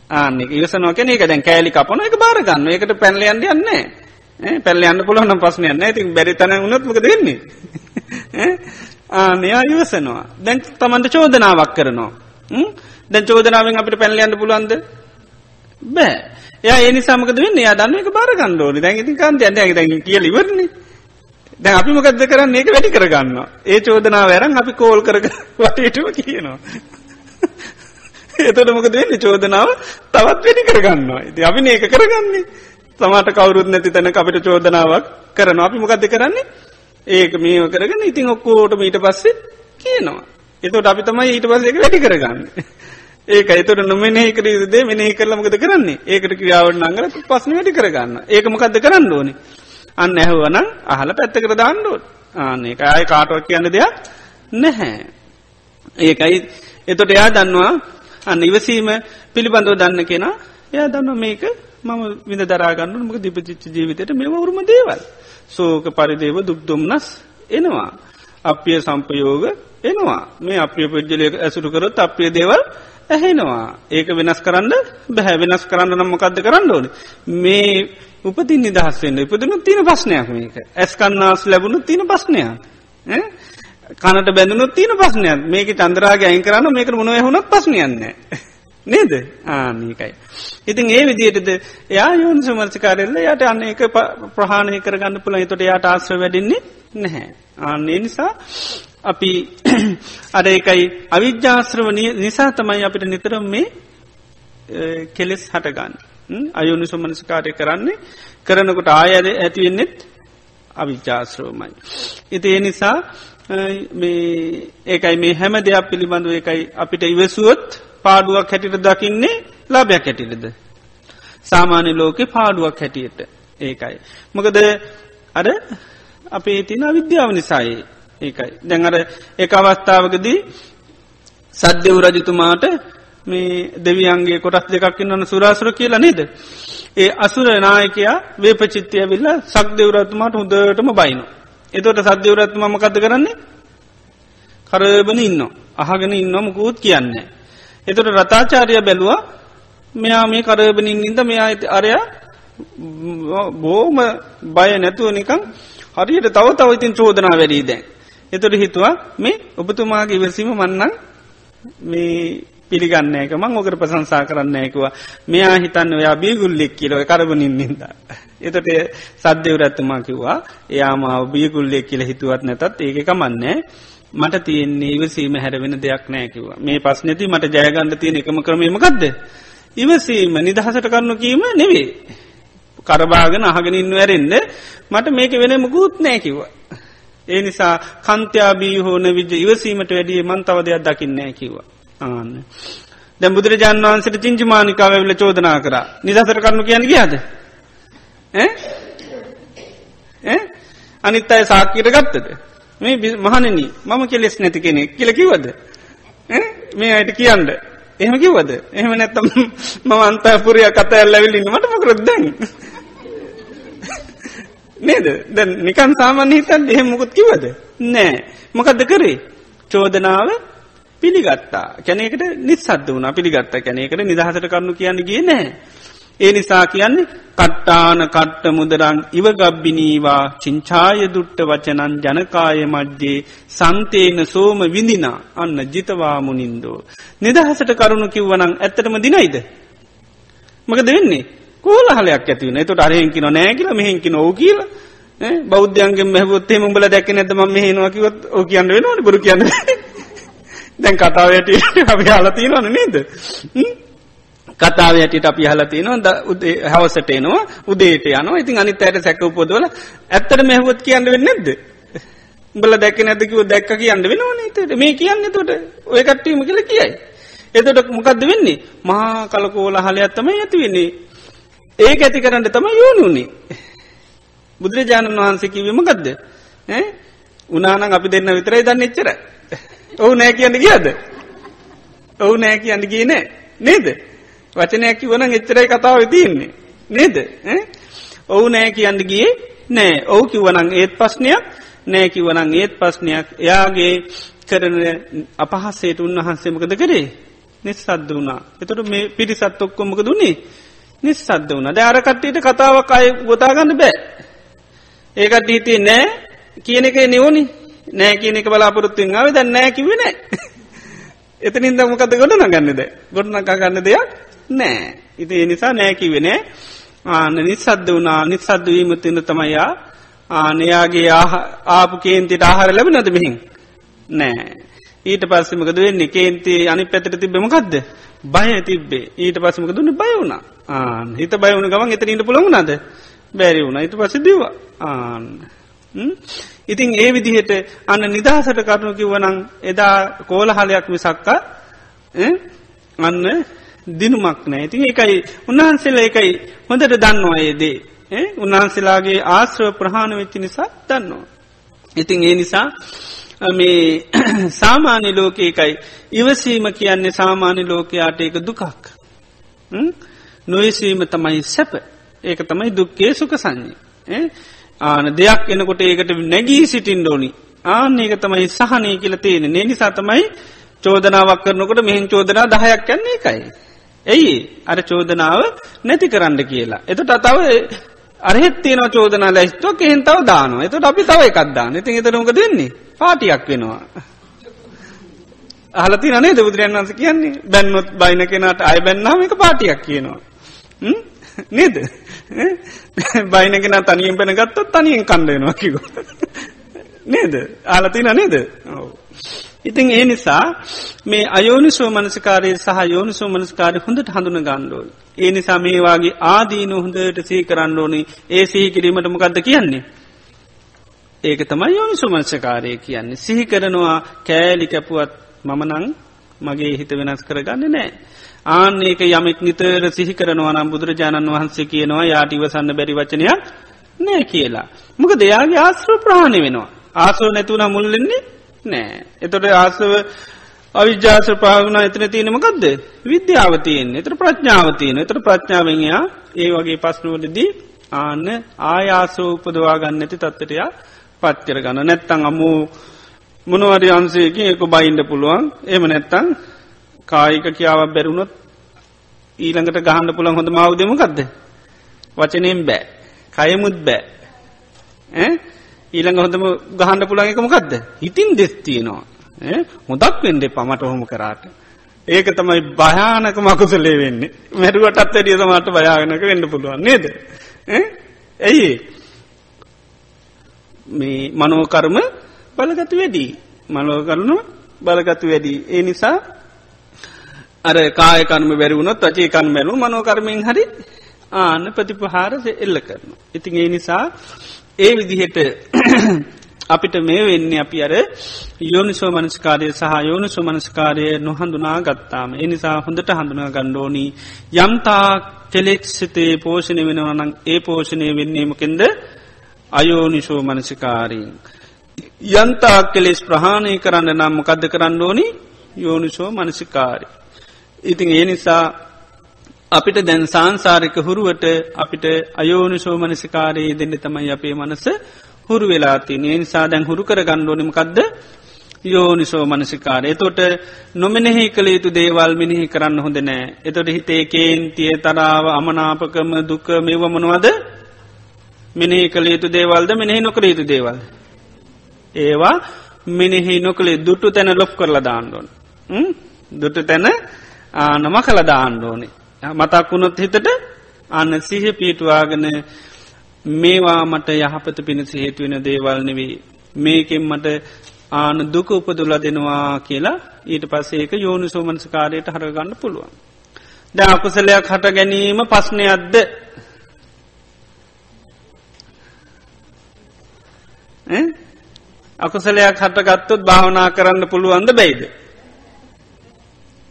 ආන්න ඉවසනෝ කැන එක දැන් කෑලි කපන එක භාරගන්න එකට පැල්ලයන්ද යන්නේ පැල්ල යන්න පුළුවන පස්සනයන්න ඇති බැරිතන උනත්මක දෙන්නේ ආනයා ඉවසනවා. දැන් තමන්ට චෝදනාවක් කරනවා. දැන් චෝදනාවෙන් අපිට පැල්ලයන්න පුළුවන්ද? බෑ. ය ඒ සමක වෙන්න? යා දන්න එක බාර ගණ්ඩෝනි දැන් ඉතින් කාන්ත ඇද දැ කිය ඉවරන්නේ දැන් අපි මොකක්ද කරන්න? ඒක වැඩි කරගන්න ඒ චෝදනාව වැරන් අපි කෝල් කර වටටම කියනවා. එතට මොකද වෙන්න? චෝදනාව තවත් වැඩි කරගන්නවා. ඉති අපි ඒක කරගන්නේ. සමට කවරුත් නැති තැන අපිට චෝදනාවක් කරන අපි මොකක්ද කරන්නේ? ඒක මේව කරගෙන ඉතින් ඔක්කෝට මීට පස්සේ කියනවා. එතට අපි තමයි ඊට පස්ස එක වැඩි කරගන්න. ඒක එතට නොමනෙහි කරීදේ මෙනෙහි කරලමකද කරන්නේ? ඒකට ක්‍රියාවට අංගල පස්සන වැඩි කරගන්න ඒකමකක්ද කරන්න ඕනි? අන්න ඇහුවන අහල පැත්ත කර දාන්නඩුවත් ආන්න එක අය කාටුවක් කියන්න දෙයක් නැහැ. ඒකයි එතොට එයා දන්නවා අන්න ඉවසීම පිළිබඳව දන්න කෙනා එයා දන්න මේක මම විඳ දරාගන්න මක දිපචිච්ච ජීවිතයට මෙ වරුම දේවල්. සෝක පරිදේව දුක්දුම්නස් එනවා. අපිය සම්පයෝග එනවා. මේ අපිය පුද්ජලය ඇසුරු කරොත් අපිය දේවල් ඇහෙනවා. ඒක වෙනස් කරන්න බැහැ වෙනස් කරන්න නම්මකක්ද කරන්න ඕන? මේ උපතින් නිදහස්වෙන්න ඉපදනු තින ප්‍රශ්නයක් මේක. ඇස්කන්නාස් ලැබුණු තින ප්‍රශ්නයක්. කනට බැඳනු තින ප්‍රශ්නයක්. මේක චන්දරාගේ අයින් කරන්න මේක මොනව හුණත් ප්‍රශ්නයන්න නේද? ආනකයි. ඉතින් ඒ විදියටද එයා යෝන් සමර්චකාරෙල්ල යට අන්න එක ප්‍රහාණය කරගන්න පුළ තොට යාට ආශ්‍ර වැඩින්නේ නැහැ. ආන්නේ නිසා අපි අර එකයි අවිද්‍යාශ්‍රව නිසා තමයි අපිට නිතරම් මේ කෙලෙස් හටගන්න. අයුනු සුමනස්කාරය කරන්නේ කරනකොට ආයද ඇතිවෙන්නෙත් අවිචාශ්‍රවමයි. ඉති ඒ නිසා ඒකයි මේ හැම දෙයක් පිළිබඳු එකයි අපිට ඉවසුවොත් පාඩුවක් හැටිට දකින්නේ ලාභයක් හැටිටද. සාමාන්‍ය ලෝකෙ පාඩුවක් හැටියට ඒකයි. මොකද අර අපේ තින විද්‍යාව නිසායි ඒකයි. දැඟර එක අවස්ථාවකදී සද්‍යව රජතුමාට මේ දෙවියන්ගේ කොටස් දෙකක් වන්න සුරාසුර කියලා නේද. ඒ අසුර නායකයා වේපචිත්‍යය විල්ල සක්දෙවරත්තුමාට හොඳටම බයින. එතොට සද්‍යවරත්තුම මකද කරන්නේ කරබන ඉන්න අහගෙන ඉන්නම කූත් කියන්නේ. එතොට රතාචාරය බැලුවා මෙයා මේ කරබනින් ඉද මෙයා අරය බෝම බය නැතුව නිකං හරියට තව තව ඉතින් චෝදනා වැඩී දැන්. එතොට හිතුවා මේ ඔබතුමාගේ ඉවසීම මන්නන් මේ පිළිගන්න එක මං ඕකට ප්‍රසංසා කරන්නයකුවා මෙයා හිතන්න ඔයා බියගුල්ලෙක් කියලව කරබනින් නින්ද. එතට සද්‍යවරඇත්තමා කිව්වා එයාම බියගුල්ලෙක් කියල හිතුවත් නැතත් ඒක කමන්නේ මට තියෙන්නේ ඉවසීම හැරවෙන දෙයක් නෑකිව මේ පස් නැති මට ජයගන්න තියෙන එකම ක්‍රමීමකක්ද. ඉවසීම නිදහසට කරනු කීම නෙවේ. කරබාගෙන අහගෙනින් වැරෙන්ද මට මේක වෙන මුකුත් නෑකිවා. ඒ නිසා කන්ත්‍යාබී හෝන විජ ඉවසීමට වැඩිය මන්තව දෙයක් දකින්නෑ කිවා. ආන්න. දැ බුදුරජාන් වන්සට චිංචිමානිකාව වෙල චෝදනා කර නිදසර කරනු කියන්න ගියාද. අනිත් අය සාක්කීට ගත්තද. මේ මහනනී මම කෙලෙස් නැති කෙනෙ කියලකිවද. මේ අයට කියන්න. එහෙම කිවද එහෙම නැත්තම් මම අන්තපුරය කත ඇල්ලවිල්ලින්න මට මොකරද දැන්. නේද? දැ නිකන් සාමාන්‍ය හිතන් එහෙම මොකුත් කිවද නෑ. මොකක්ද කරේ? චෝදනාව පිළිගත්තා. කැනෙකට නිස්සද්ද වුණ. පිළිගත්ත කැනෙකට නිදහසට කරනු කියන්න ගිය නෑ. ඒ නිසා කියන්නේ කට්ටාන කට්ට මුදරං ඉවගබ්බිනීවා චිංචාය දුට්ට වචනන් ජනකාය මජ්්‍යයේ සන්තේන සෝම විඳිනා අන්න ජිතවාමුනින්දෝ. නිදහසට කරුණු කිව්වනං ඇත්තටම දිනයිද. මක දෙවෙන්නේ කෝලහලයක් ඇතිවන එතට අරහෙන්කි නෑ කියල මෙහෙන්කි නෝ කියල. බෞද්ධයන්ගේ මැහොත්තේ මුඹල දැක නැදම මෙහෙනවාකිවත් ඕ කියන්න වෙනවන බරු කියන්න. දැන් කතාවයට අපි හලතිීනවන නේද. කතාව ඇයට අපි හලතිනවා උදේ හවසට එනවා උදේට යනවා. ඉතින් අනිත් අයට සැක උපොදවල ඇත්තට මෙහොත් කියන්න වෙන්න නැද්ද? බල දැක නැදකිව දැක්ක කියන්න වෙනවා නතට මේ කියන්න තොට ඔය කට්ටීම කියල කියයි. එතට මොකක්ද වෙන්නේ? මහා කලකෝල හලයත්තම ඇති වෙන්නේ. ඒක ඇති කරන්න තම යෝනුන්නේ බුදුරජාණන් වහන්සේ කිවීමකක්ද උනානං අපි දෙන්න විතරයි දන්න එච්චර ඔහු නෑ කියන්න කියද ඔහු නෑ කියන්න කිය නෑ. නේද? වචනයක් කිවන එච්චරයි කතාව තියන්නේ. නේද? ඔවු නෑ කියන්න ගිය නෑ. ඔවු කිවනං ඒත් ප්‍රශ්නයක්. නෑ කිවනං ඒත් ප්‍රශ්නයක්. එයාගේ කරන අපහස්සේට උන්වහන්සේමකද කරේ? නිස්සද්ද වුණා. එතට මේ පිරිසත් ඔක්කොමක දුන්නේ නිස්සද්ද වුණ. දෑරකට්ටට කතාවක් අය ගොතාගන්න බෑ. ඒකට හිතේ නෑ කියන එක නිවනි. නෑ කියන එක බලාපොරොත්තුවෙන් ආව. දැන් නෑ කිව නෑ. එතනින් දමකද ගොඩ නගන්නද ගොඩනකා ගන්න දෙයක් නෑ. ඉති එනිසා නෑකිවෙන ආන නිසද්ද වනා නිසද්දවීම තින්න තමයියා ආනයාගේ ආපු කේන්තිට ආහාර ලැබ නද මෙහින්? නෑ. ඊට පස්සමක දුවෙන්නේ කේන්ති අනි පැතට තිබෙමකක්ද බය තිබ්බේ. ඊට පස්සමක දුන්න බය වුණා. ආන හිත බයවුණ ගමන් එතනට පුළමුණද බැරි වුණ. ඊට පස දව ආන්න. ඉතින් ඒ විදිහට අන්න නිදහසට කරුණු කිව්වනං එදා කෝලහලයක් විසක්කා අන්න දිනුමක් නෑ. ඉතින් එකයි උන්වහන්සේලා එකයි හොඳට දන්නවා ඒදේ උන්වහන්සේලාගේ ආශ්‍රව ප්‍රහාණ වෙච්චි නිසා දන්නවා. ඉතින් ඒ නිසා මේ සාමාන්‍ය ලෝකයකයි ඉවසීම කියන්නේ සාමාන්‍ය ලෝකයාට ඒක දුකක්. නොයසීම තමයි සැප. ඒක තමයි දුක්කේ සුක සංඥය. ආන දෙයක් එනකොට ඒකට නැගී සිටින් ඩෝනි ආන ඒක තමයි සහනය කියල තියෙන නේ නිසා තමයි චෝදනාවක් කරනකොට මෙහින් චෝදනා දහයක් යන්නේ එකයි. ඇයි අර චෝදනාව නැති කරන්න කියලා. එතට තව අරහෙත් තියෙන චෝදනා ලැස්තුවක් එහෙන් තව දානවා. එතට අපි තව එකක්දාන්න ඉතින් එතරමක දෙන්නේ පාටියක් වෙනවා. අහලති නේ දෙබුදුරයන් වන්ස කියන්නේ බැන්නොත් බයින කෙනට අය බැන්නාම එක පාටියක් කියනවා. නේද බයිනගෙන තනියෙන් පැන ගත්තොත් තනියෙන් කණ්ඩයනවා කිකෝ. නේද ආලතින නේද ඉතින් ඒ නිසා මේ අයෝනිසෝ මනසිකාරය සහ යෝනිසෝ මනස්කාරය හොඳට හඳුන ගණ්ඩෝල්. ඒ නිසා මේවාගේ ආදීන හොඳට සහි කරන්න ඕනේ ඒ සිහි කිරීමට මොකක්ද කියන්නේ. ඒක තමයි යෝනිසු මංසකාරය කියන්නේ. සිහි කරනවා කෑලිකැපුවත් මමනං මගේ හිත වෙනස් කරගන්න නෑ. ආන ඒක යමෙක් නිතර සිහි කරනවා නම් බුදුරජාණන් වහන්සේ කියනවා යාටිවසන්න බැරි වචනයක් නෑ කියලා. මොක දෙයාගේ ආශ්‍ර ප්‍රාණය වෙනවා. ආසෝ නැතුවන මුල්ලෙන්නේ නෑ. එතොට ආසව අවිජාස පාගුණ එතන තියෙනමකක්ද විද්‍යාවතියෙන් එතර ප්‍රඥාවතියන එතර ප්‍රඥාවෙන්යා ඒ වගේ පස්නුවලදී ආන්න ආයාසෝ උපදවා ගන්න ඇති තත්තරයා පත්කර ගන්න නැත්තං අමූ මොනවරි අන්සේකින් එක බයින්ඩ පුළුවන්. එම නැත්තං කායික කියාවක් බැරුණොත් ඊළඟට ගහන්න පුළන් හොඳ මවදමකක්ද වචනයෙන් බෑ. කයමුත් බෑ. ඊළඟ හොඳම ගහන්ඩ පුළන් එක මොකක්ද හිතින් දෙස් තියෙනවා. හොදක් වෙන්ඩ පමට හොම කරාට. ඒක තමයි භයානක මකුසලේ වෙන්නේ. මැරුවටත් ඇඩිය තමට භයාගනක වෙන්න පුළුවන් නේද? ඇයි මේ මනෝකර්ම බලගතු වැඩී මනෝකරනු බලගතු වැඩී ඒ නිසා අර කායකර්ම බැරිවුණොත් අචේ කන් මැරු මනෝකර්මයෙන් හරි ආන ප්‍රතිපහාර එල්ල කරන. ඉතින් ඒ නිසා ඒ විදිහට අපිට මේ වෙන්න අපි අර යෝනිසෝ මනස්කාරය සහ යෝනිසෝ මනස්කාරය නොහඳුනා ගත්තාම. එනිසා හොඳට හඳුනා ගණ්ඩෝනී යම්තා කෙලෙක් සිතේ පෝෂණය වෙනවනං ඒ පෝෂණය වෙන්නේමකෙන්ද අයෝනිශෝ මනසිකාරීන්. යන්තා කෙලෙස් ප්‍රහාණය කරන්න නම් මොකදද කරන්න ඕනි? යෝනිශෝ මනසිකාරි. ඉතින් ඒ නිසා අපිට දැන් සංසාරික හුරුවට අපිට අයෝනිශෝ මනසිකාරයේ දෙන්න තමයි අපේ මනස හුරු වෙලාති ඒ නිසා දැන් හුරු කර ගණ්ඩෝනිමකක්ද යෝනිසෝ මනසිකාරය තොට නොමනෙහි කළ යුතු දේවල් මිනිහි කරන්න හොඳ නෑ. එතොට හිතේ කේන්තිය තරාව අමනාපකම දුක මෙවමනවද මෙනෙහි කළ යුතු දේවල්ද මෙනෙහි නොකළ යුතු දේවල් ඒවා මිනිහි නොකළේ දුටු තැන ලොප් කරලා දාන්නඩෝන් දුටු තැන ආනම කළ දාන්නඩෝනේ මතක් වුණොත් හිතට අන්න සිහ පීටවාගෙන මේවා මට යහපත පිණිස හේතුවෙන දේවල් නෙවී මේකෙන් මට ආන දුක උපදුල දෙනවා කියලා ඊට පස්සේක යෝනු සෝමන්සකාරයට හරගන්න පුළුවන්. ද අකුසලයක් හට ගැනීම පස්්නයක්ද අකුසලයක් හටගත්තොත් භාවනා කරන්න පුළුවන්ද බැයිද?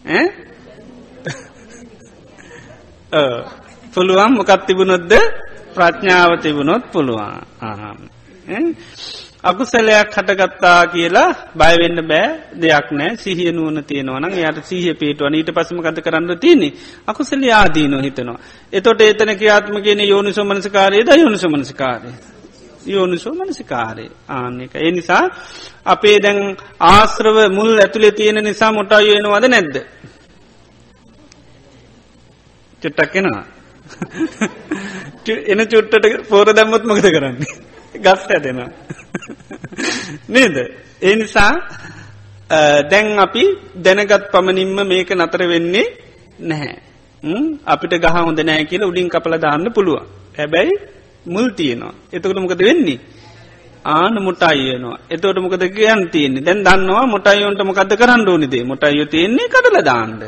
පුළුවන් මොකත් තිබුණොත්ද? ප්‍රඥාව තිබුණොත් පුළුවන්. අකුසලයක් හටගත්තා කියලා බයවෙන්න බෑ. දෙයක් නෑ. සිහිය නුවන තියෙනවන යට සීහ පේටුව ඊට පසම කත කරන්න තියන්නේ? අකුසල ආදීන හිතනවා. එතොට ඒතන ක්‍රියාත්ම කියන යෝනිසෝ මනසකාරයේ ද යෝනිසෝ මනසකාරය. යෝනිසෝ මනසිකාරය ආන්නක. ඒ නිසා අපේ දැන් ආශ්‍රව මුල් ඇතුළේ තියෙන නිසා මොටා යොයෙනවද නැද්ද. චුට්ටක්කෙනවා. එන චුට්ටට පෝර දැම්මත් මකද කරන්නේ. ගස් ඇදෙනවා. නේද. ඒ නිසා දැන් අපි දැනගත් පමණින්ම මේක නතර වෙන්නේ නැහැ. අපිට ගහ හොඳ නෑ කියල උඩින් කපල දාන්න පුළුවන්. හැබැයි මුල් තියෙනවා. එතකට මොකද වෙන්නේ. ආන මුටයියනවා එතවට මොකද කියන් තියන්නේ දැන් දන්නවා මොටයියොන්ට මොකද කරන්න ඕනිදේ මොටයියෝ තියන්නේ කටල දාන්ඩ.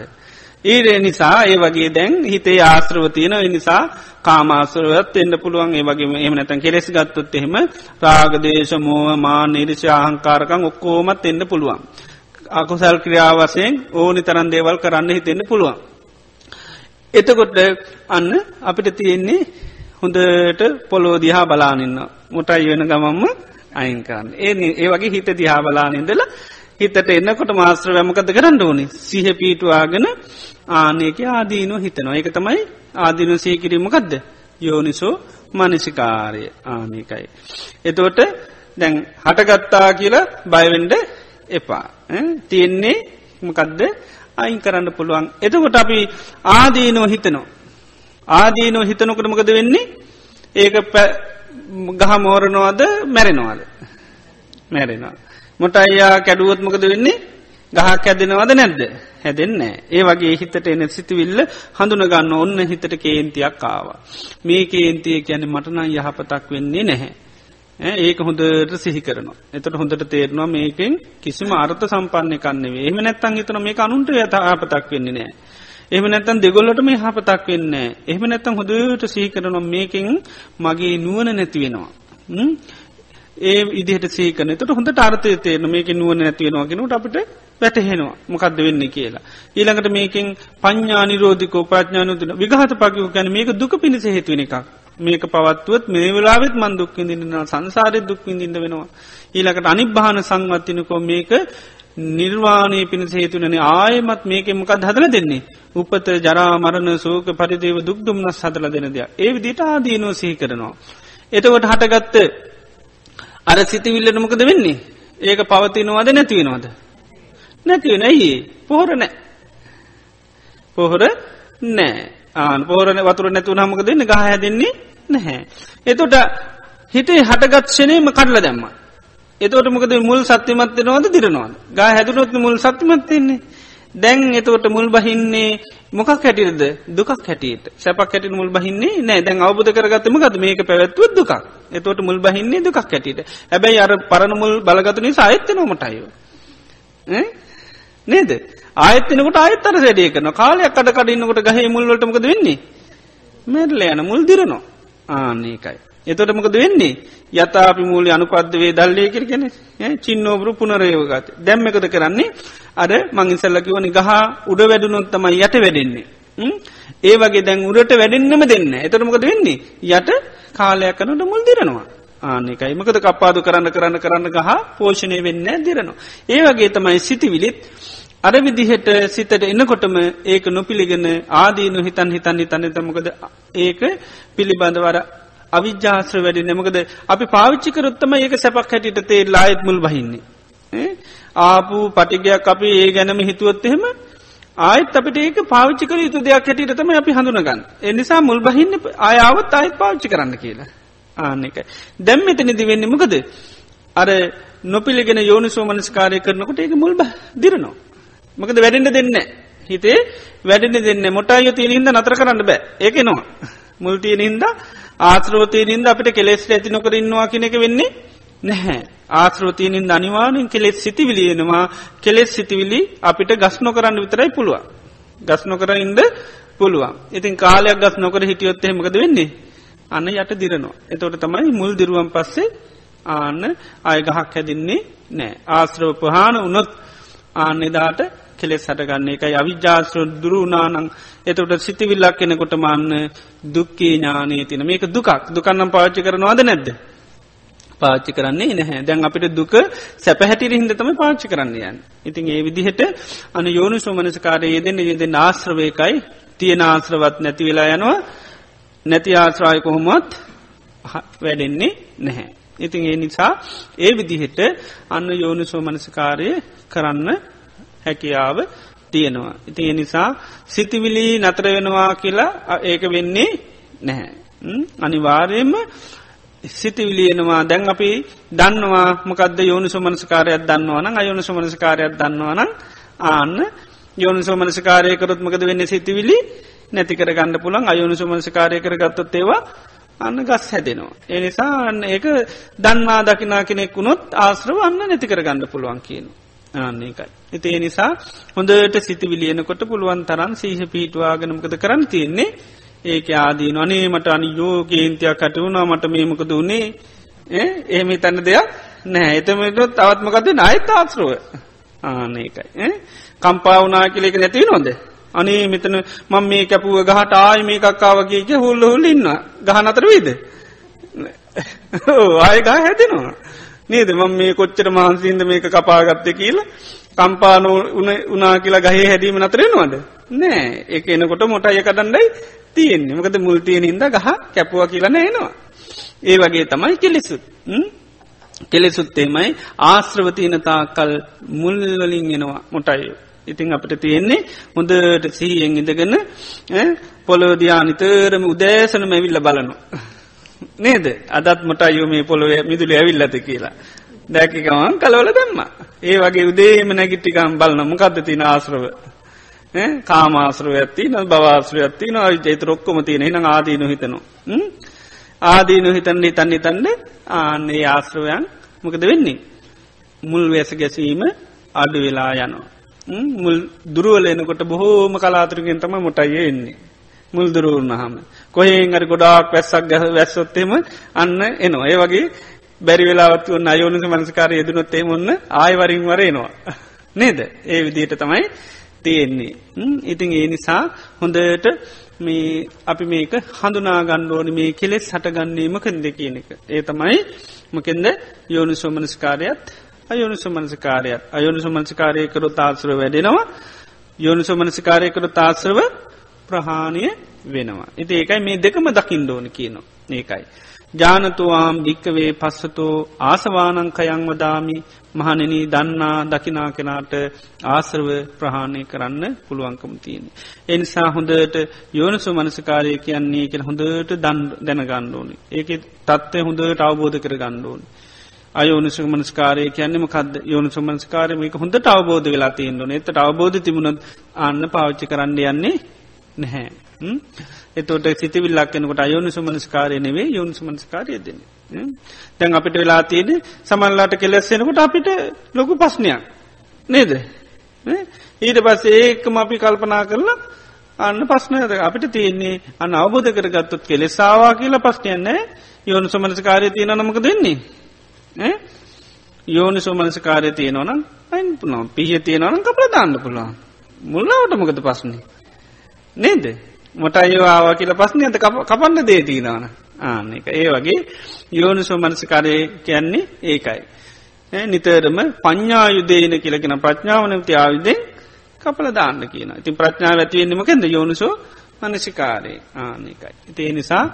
ඒ නිසා ඒ වගේ දැන් හිතේ ආශ්‍රව තියෙන නිසා කාමාසුරවත් එන්න පුළුවන් ඒ වගේ එම නැතන් කෙලෙස් ගත්තොත් එහෙම රාගදේශ මෝහ මා නිර්ෂ අහංකාරකං ඔක්කෝමත් එන්න පුළුවන්. අකුසල් ක්‍රියාවසයෙන් ඕනි තරන් දේවල් කරන්න හිතෙන්න්න පුළුවන්. එතකොට අන්න අපිට තියෙන්නේ හොඳට පොලෝ දිහා බලානන්න මොටයි වෙන ගමම්ම අයින්කරන්න ඒ ඒ වගේ හිත දිහා බලානින්දලා හිතට එන්නකොට මාස්ත්‍ර වැමකද කරන්න ඕනි? සිහ පීටවාගෙන ආනයක ආදීනෝ හිතනවා. ඒක තමයි ආදින සීකිරීමකක්ද යෝනිසෝ මනසිකාරය ආනකයි. එතෝට දැන් හටගත්තා කියලා බයවෙන්ඩ එපා. තියෙන්නේ මකදද? අයින් කරන්න පුළුවන්. එතකොට අපි ආදීනෝ හිතනෝ ආදීනෝ හිතනොකට මොකද වෙන්නේ? ඒක ගහ මෝරනවාද මැරෙනවාද? මැරෙනවා. මොට අයියා කැඩුවොත් මොකද වෙන්නේ? ගහක් ඇදෙනවද නැද්ද? හැදෙන්න ඒ වගේ හිතට එන සිතිවිල්ල හඳුනගන්න ඔන්න හිතට කේන්තියක් ආවා. මේ කේන්තිය කියන මටනම් යහපතක් වෙන්නේ නැහැ. ඒක හොඳට සිහි කරනවා. එතට හොඳට තේරනවා මේකෙන් කිසිම අර්ථ සම්පන්න කන්නේ එහම නැත්තන් හිතන මේ අනුන්ට යථාපතක් වෙන්නේ නෑ එහම නැත්තන් දෙගොල්ලට මේ හපතක් වෙන්න එහම නැත්තම් හොදට සීකරනම් මේකින් මගේ නුවන නැතිවෙනවා. ඒ ඉදිහට සීකන ට හොඳ අර්තය තේන මේක නුවන නැතිවෙනවා කෙනට අපට වැටහෙනවා මොකක්ද වෙන්න කියලා. ඊළඟට මේකින් පඥා නිරෝධිකෝ ප්‍රඥානුතින විගහත පකිව ගැන මේක දුක පිණිස හේතුවන එකක්. මේක පවත්තුවත් මේ වෙලාවෙත් මන් දුක්කිදින්න සංසාරය දුක්විඳින්න වෙනවා. ඊළකට අනිබ්භාන සංවත්තිනකෝ මේක නිර්වාණය පිණිස හේතුනන ආයමත් මේක මොකක් හදල දෙන්නේ. උපත ජරා මරණ සෝක පරිදේව දුක්දුම්න්නස් හදල දෙන දෙයක් ඒ විදිට ආදීනෝ සහි කරනවා. එතකොට හටගත්ත අර සිතිවිල්ලට මොකද වෙන්නේ. ඒක පවතිනවාද නැතිවෙනවාද. නැතිවෙන ඇයි පොහොර නෑ. පොහොර නෑ ආන පෝරණ වතුර නැතුව හමක දෙන්න ගහ දෙන්නේ නැහැ. එතොට හිතේ හටගත්ෂනයම කඩල දැම්ම. එතවට මොකද මුල් සත්‍යමත්වෙනවාද දිරනවාද? ගා හැදුනොත් මුල් සත්‍යමත්වන්නේ දැන් එතවට මුල් බහින්නේ මොකක් හැටියද? දුකක් හැටියට. සැපක් හැටිට මුල් බහින්නේ නෑ. දැන් අවබධ කරගත්තම ගද මේක පැවැත්ව දුකක්. එතවට මුල් බහින්නේ දුකක් හැටියට. හැබැයි අර පරණ මුල් බලගතුනි සාහිත්‍ය නොමටයෝ නේද? ආයතනකට ආයත්තර සැඩිය කරන කාලයක් අඩ කඩන්නකට ගහ මුල්ලටමකද වෙන්නේ? මැරල යන මුල් දිරනවා. ආන්නේකයි එතොට මොකද වෙන්නේ? යතාපි මූලි අනුපද්දවේ දල්ලය කරගෙන චින්නෝබරු පුනරයෝගත දැම්ම එකද කරන්නේ? අර මංගිසල්ලකිවනි ගහ උඩ වැඩුනොත්තමයි යට වැඩෙන්නේ. ඒ වගේ දැන් උඩට වැඩෙන්න්නම දෙන්න එතටමකද වෙන්නේ? යට කාලයක් කනට මුල් දිරනවා. ආනෙකයි මකද කපාදු කරන්න කරන්න කරන්න ගහ පෝෂණය වෙන්න දිරනවා. ඒ වගේ තමයි සිතිවිලිත්. අර විදිහට සිතට එන්නකොටම ඒක නොපිළිගෙන ආදීනු හිතන් හිතන් හිතන්න තමකද ඒක පිළිබඳවර අවිජ්‍යාශ්‍ර වැඩි නමකද අපි පාවිච්චිකරොත්තම ඒක සැපක් හැටිට තේ ලායත් මුල් බහින්නේ. ආපු පටිගයක් අපි ඒ ගැනම හිතුවොත් එහෙම ආයත් අපිට ඒක පාවිච්චි කර යුතු දෙයක් හැටියට තම අපි හඳුනගන්න. එනිසා මුල් බහින්න ආයාවත් ආයත් පාවිච්චි කරන්න කියලා. ආන්න එක. දැම් මෙතනිදි වෙන්න මොකද. අර නොපිළිගෙන යෝනිසෝ මනස්කාරය කරනකොට ඒක මුල් දිරනවා. මොකද වැඩෙන්ට දෙන්න. හිතේ වැඩෙන දෙන්න මොටයි තිය හිද නතර කරන්න බෑ ඒක නවා. මුල්තිය හින්ද ආශ්‍රෝතය හින්ද අපිට කෙලෙස් ඇති නොකර ඉන්නවා කෙනෙක වෙන්නේ නැහැ. ආශ්‍රෝතියනින් අනිවානෙන් කෙලෙස් සිතිවිලියෙනවා කෙලෙස් සිතිවිලි අපිට ගස් නොකරන්න විතරයි පුළුවන්. ගස් නොකර ඉන්ද පුළුවන්. ඉතින් කාලයක් ගස් නොකර හිටියොත් එහෙමකද වෙන්නේ. අන්න යට දිරනවා. එතොට තමයි මුල් දිරුවන් පස්සේ ආන්න අය ගහක් හැදින්නේ නෑ. ආශ්‍රව පහන උනොත් ආන්න එදාට කෙලෙස් හටගන්න එකයි අවිජාශ්‍ර දුරුනානං එතට සිතිවිල්ලක් කෙනෙකොට මන්න දුක්කේ ඥානය තින මේක දුකක් දුකන්නම් පාච්චි කරනවාද නැද්ද. පාච්චි කරන්නේ නැහැ දැන් අපිට දුක සැපහැටිර හිදතම පාච්චි කරන්න යන්. ඉතින් ඒ විදිහට අන යෝනු සෝමනසකාරය යෙදෙන යෙදෙන ආශ්‍රවයකයි තියෙන ආශ්‍රවත් නැති වෙලා යනවා නැති ආශ්‍රාය කොහොමත් වැඩෙන්නේ නැහැ. ඉතින් ඒ නිසා ඒ විදිහට අන්න යෝනු සෝමනසකාරය කරන්න හැකියාව තියෙනවා. ඉතින් ඒ නිසා සිතිවිලි නතර වෙනවා කියලා ඒක වෙන්නේ නැහැ. අනිවාර්යයෙන්ම සිතිවිලියනවා දැන් අපි දන්නවා මොකද යෝනු සුමනස්කාරයක් දන්නවන අයෝනු සුමනස්කාරයක් දන්නවන ආන්න යෝනු සෝමනස්කාරය කරොත් මකද වෙන්න සිතිවිලි නැතිකර ගන්න පුළන් අයෝනු සුමනස්කාරය කර ගත්තොත් ඒවා අන්න ගස් හැදෙනවා. එනිසා අන්න ඒක දන්වා දකිනා කෙනෙක් වුණොත් ආශ්‍රව අන්න නැතිකර ගන්න පුළුවන් කියන. ආන්න එකයි. එති නිසා හොඳට සිතිවිලියනකොට පුළුවන් තරන් සීහ පීටවාගෙනමකද කරන්න තියෙන්නේ? ඒක ආදී නොනේ මට අනි යෝගේන්තියක් කටවුණා මට මේමක දුන්නේ එහෙම තැන්න දෙයක් නෑ එතමට තවත්මකද නයත් ආශ්රුව ආනකයි කම්පාවනා කියලෙක නැති නොද අනේ මෙතන මං මේ කැපුව ගහට ආය මේ කක්කාවගේ හුල්ල හුල්ල ඉන්න ගහ අතර වීද ආය ගහ හැදෙනවා. නේද මං මේ කොච්චර මහන්සින්ද මේක කපාගත්ත කියලා කම්පාන උනා කියලා ගහේ හැදීම නතරෙනවාද නෑ එක එනකොට මොටය කඩන්ඩයි තියෙන්නේ මකද මුල්තියෙන් හින්ද ගහ කැපුව කියලා නෑනවා. ඒ වගේ තමයි කෙලෙසුත්. කෙලෙසුත්තේමයි ආශ්‍රවතියනතා කල් මුල්වලින් එනවා මොටයි. ඉතිං අපට තියෙන්නේ හොඳට සීයෙන් ඉඳගන්න පොලෝදයා නිතරම උදෑසනම ඇවිල්ල බලනු. නේද අදත් මොට අයෝ මේ පොළොව මිදුල ඇවිල්ලත කියලා. දැකිකවන් කලවල දම්ම. ඒ වගේ උදේම නැගිට්ටිකම් බලන මොකක්ද තින ආශ්‍රව කාමාශ්‍රව ඇත්ති න බවාශ්‍රය ඇත්ති න ජේත රොක්කොම තියෙන හින ආදීනු හිතනවා. ආදීනු හිතන්න හිතන්න හිතන්න ආන්නේ ආශ්‍රවයන් මොකද වෙන්නේ. මුල් වැස ගැසීම අඩු වෙලා යනවා. මුල් දුරුවල එනකොට බොහෝම කලාතුරකින් තම මොටයිය එන්නේ. මුල් දුරුවන්න හම. කොහෙන් අර ගොඩාක් වැස්සක් ගැහ වැස්සොත්තෙම අන්න එනවා. ඒ වගේ බැරි වෙලාවත් වන්න අයෝනික මනස්කාර යෙදනොත්තේ ඔන්න ආයවරින් වරේනවා. නේද ඒ විදියට තමයි තියෙන්නේ. ඉතින් ඒ නිසා හොඳට මේ අපි මේක හඳුනා ගණ්ඩෝනි මේ කෙලෙස් හටගන්නීමකන්ද කියන එක. ඒ තමයි මකෙන්ද යෝනු සෝමනස්කාරයත් අයෝනු සුමනසිකාරයත් අයෝනු සුමනසිකාරයකරු තාත්සර වැඩෙනවා යෝනු සුමනසිකාරයකරු තාත්සරව ප්‍රහාණය වෙනවා. ඉති ඒකයි මේ දෙකම දකිින්ඩෝන කියනවා ඒකයි. ජානතුවාම් භික්කවේ පස්සතෝ ආසවානංකයං වදාමි මහනෙන දන්නා දකිනා කෙනාට ආසරව ප්‍රහාණය කරන්න පුළුවන්කම තියෙන. එනිසා හොඳට යෝනසු මනසකාරය කියන්නේ කෙන හොඳට දන් දැනගණ්ඩෝනි. ඒක තත්ත්වය හොඳට අවබෝධ කර ගණ්ඩෝනි. අයෝනිසු මනස්කාරය කියන්නම කද යෝනිසු මනස්කාරයමක හොඳට අවබෝධ වෙලා තියෙන්න්නන එතට අවබෝධ තිබුණොත් අන්න පාවිච්චි කරන්න යන්නේ නැහැ. එතෝට සිතිවිල්ලක් කෙනකට අයෝනු සුමනස්කාරය නෙවේ යොන් සුමනස්කාරය දෙන. තැන් අපිට වෙලා තියෙන සමල්ලාට කෙලෙස්සෙනකොට අපිට ලොකු පස්්නයක් නේද. ඊට පස්ස ඒකම අපි කල්පනා කරලා අන්න පස්නයද අපිට තියෙන්නේ අන්න අවබෝධ කරගත්තුත් කෙලෙසාවා කියලා පස්්නයන්නේ යෝනු සුමනස්කාරය තියෙන නමක දෙන්නේ. යෝනි සුමනස්කාරය තියෙනවනම් අයින් පුනම් පිහ තියෙනවනම් කපල දාන්න පුළුවන්. මුල්ලාවට මොකද පස්නේ. නේද? මොට අයවාවා කියල පස්න ඇත කපන්න දේතිීනවන ආන එක ඒ වගේ යෝනිසෝ මනසිකාරය කියන්නේ ඒකයි. නිතරම පඤ්ඥායුදේන කියලගෙන ප්‍රඥාවනති ආයුදෙන් කපල දාන්න කියන ඉතින් ප්‍රඥාව ඇතිවෙන්නමකෙද යෝනිසෝ මනසිකාරය ආනකයි. ඉතිේ නිසා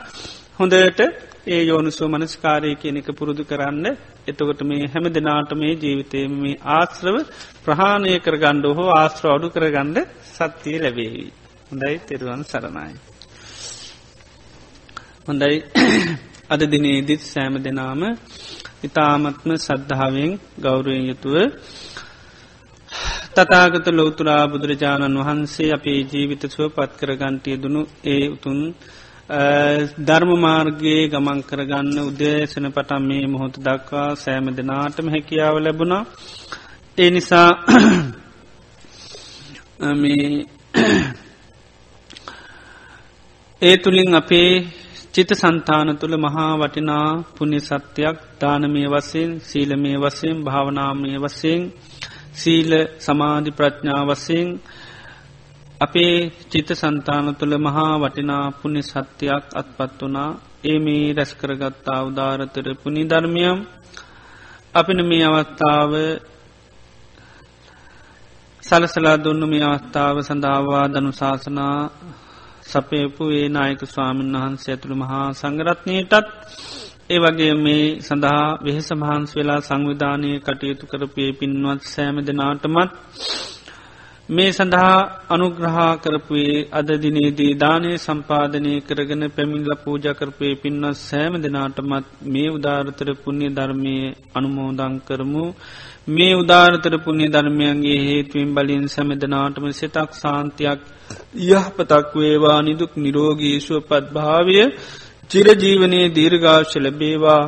හොඳට ඒ යෝනිසෝ මනස්කාරය කියන එක පුරුදු කරන්න එතකොට මේ හැම දෙනාට මේ ජීවිතය මේ ආශ්‍රව ප්‍රහාණය කර ගණ්ඩ හෝ ආශ්‍ර අඩු කරගණ්ඩ සත්‍යය ලැබේවී. හොඳයි තෙරුවන් සරණයි. හොඳයි අද දිනේදිත් සෑම දෙනාම ඉතාමත්ම සද්ධාවෙන් ගෞරුවෙන් යුතුව තතාගත ලෝතුරා බුදුරජාණන් වහන්සේ අපේ ජීවිත සුව පත් කරගන්ටය දුනු ඒ උතුන් ධර්ම මාර්ගයේ ගමන් කරගන්න උදේශන පටම් මේ මොහොත දක්වා සෑම දෙනාටම හැකියාව ලැබුණා ඒ නිසා මේ ඒ තුළින් අපේ චිත සන්තාන තුළ මහා වටිනා පුුණි සත්‍යයක් දානමය වසයෙන් සීලමය වසයෙන් භාවනාමය වසයෙන් සීල සමාධි ප්‍රඥා වසයෙන් අපේ චිත සන්තාන තුළ මහා වටිනා පුුණි සත්‍යයක් අත්පත් වනා ඒ මේ රැස්කරගත්තා උදාරතර පුුණි ධර්මියම් අපින මේ අවස්ථාව සලසලා දුන්නු මේ අවස්ථාව සඳහවා දනු ශාසනා සපයපු ඒ නායක ස්වාමීන් වහන්සේ ඇතුළු මහා සංගරත්නයටත් ඒ වගේ මේ සඳහා වෙහෙස මහන්ස් වෙලා සංවිධානය කටයුතු කරපේ පින්වත් සෑම දෙනාටමත් මේ සඳහා අනුග්‍රහා කරපුේ අද දිනේදී දානය සම්පාධනය කරගෙන පැමිල්ල පූජකරපය පින්වත් සෑම දෙනාටමත් මේ උදාරතර පුුණ්‍ය ධර්මය අනුමෝදං කරමු. මේ උදාරතර පුුණ්‍ය ධර්මයන්ගේ හේතුවෙන් බලින් සැමදනාටම සිතක් සාන්තියක් යහපතක් වේවා. නිදුක් නිරෝගීශුව පත්භාවය චිරජීවනයේ දීර්ඝාශ ලැබේවා.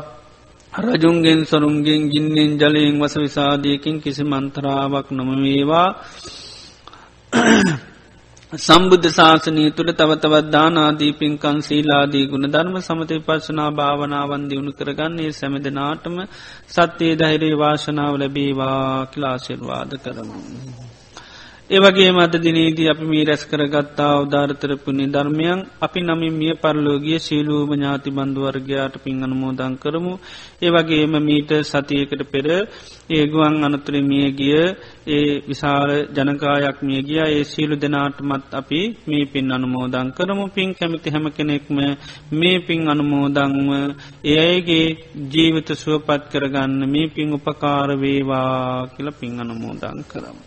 රජුන්ගෙන් සරුන්ගෙන් ගින්නෙන් ජලයෙන් වස විසාදයකින් කිසි මන්තරාවක් නොමවේවා. සම්බුද්ධ ශාසනය තුළ තවතවත් දානාදී පින්කන් සීලාදී ගුණ ධර්ම සමති පර්ශනා භාවනාවන් දියුණු කරගන්නේ සැමදනාටම සත්‍යයේ ධෛරේ වාශනාව ලැබේවා කිලාශිර්වාද කරමු. ඒවගේ මද දිනේදී අපි මේ රැස් කරගත්තා උදාරතර පුුණි ධර්මයන් අපි නමින් මිය පරලෝගිය ශීලූම ඥාති බන්ධුවර්ගයාට පින් අනුමෝදං කරමු. ඒවගේම මීට සතියකට පෙර ඒගුවන් අනතුර මිය ගිය ඒ විශාල ජනකායක් මිය ගිය ඒ සීලු දෙනාටමත් අපි මේ පින් අනුමෝදං කරමු පින් කැමති හැම කෙනෙක්ම මේ පින් අනුමෝදංව එයගේ ජීවිත සුවපත් කරගන්න මේ පින් උපකාරවේවා කියල පින් අනුමෝදං කරමු.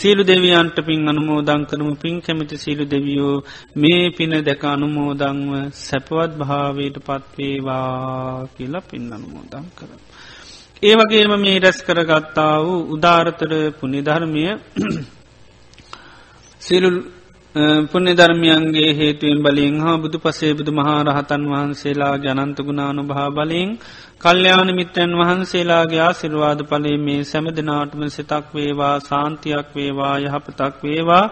සීලු දෙවියන්ට පින් අනුමෝදං කරමු පින් කැමිති සීලු දෙවියෝ මේ පින දැක අනුමෝදංව සැපවත් භාවයට පත්වේවා කියලා පින් අනුමෝදං කරම. ඒ වගේම මේ රැස් කරගත්තා වූ උදාරතර පුනිධර්මය සිරුල් පුුණ්‍ය ධර්මයන්ගේ හේතුවෙන් බලින් හා බුදු පසේ බුදු මහාරහතන් වහන්සේලා ජනන්ත ගුණානු භා බලින් කල්්‍යයාන මිත්‍රයන් වහන්සේලාගේ ආසිරවාද පලේ මේ සැම දෙනාටම සිතක් වේවා සාන්තියක් වේවා යහපතක් වේවා.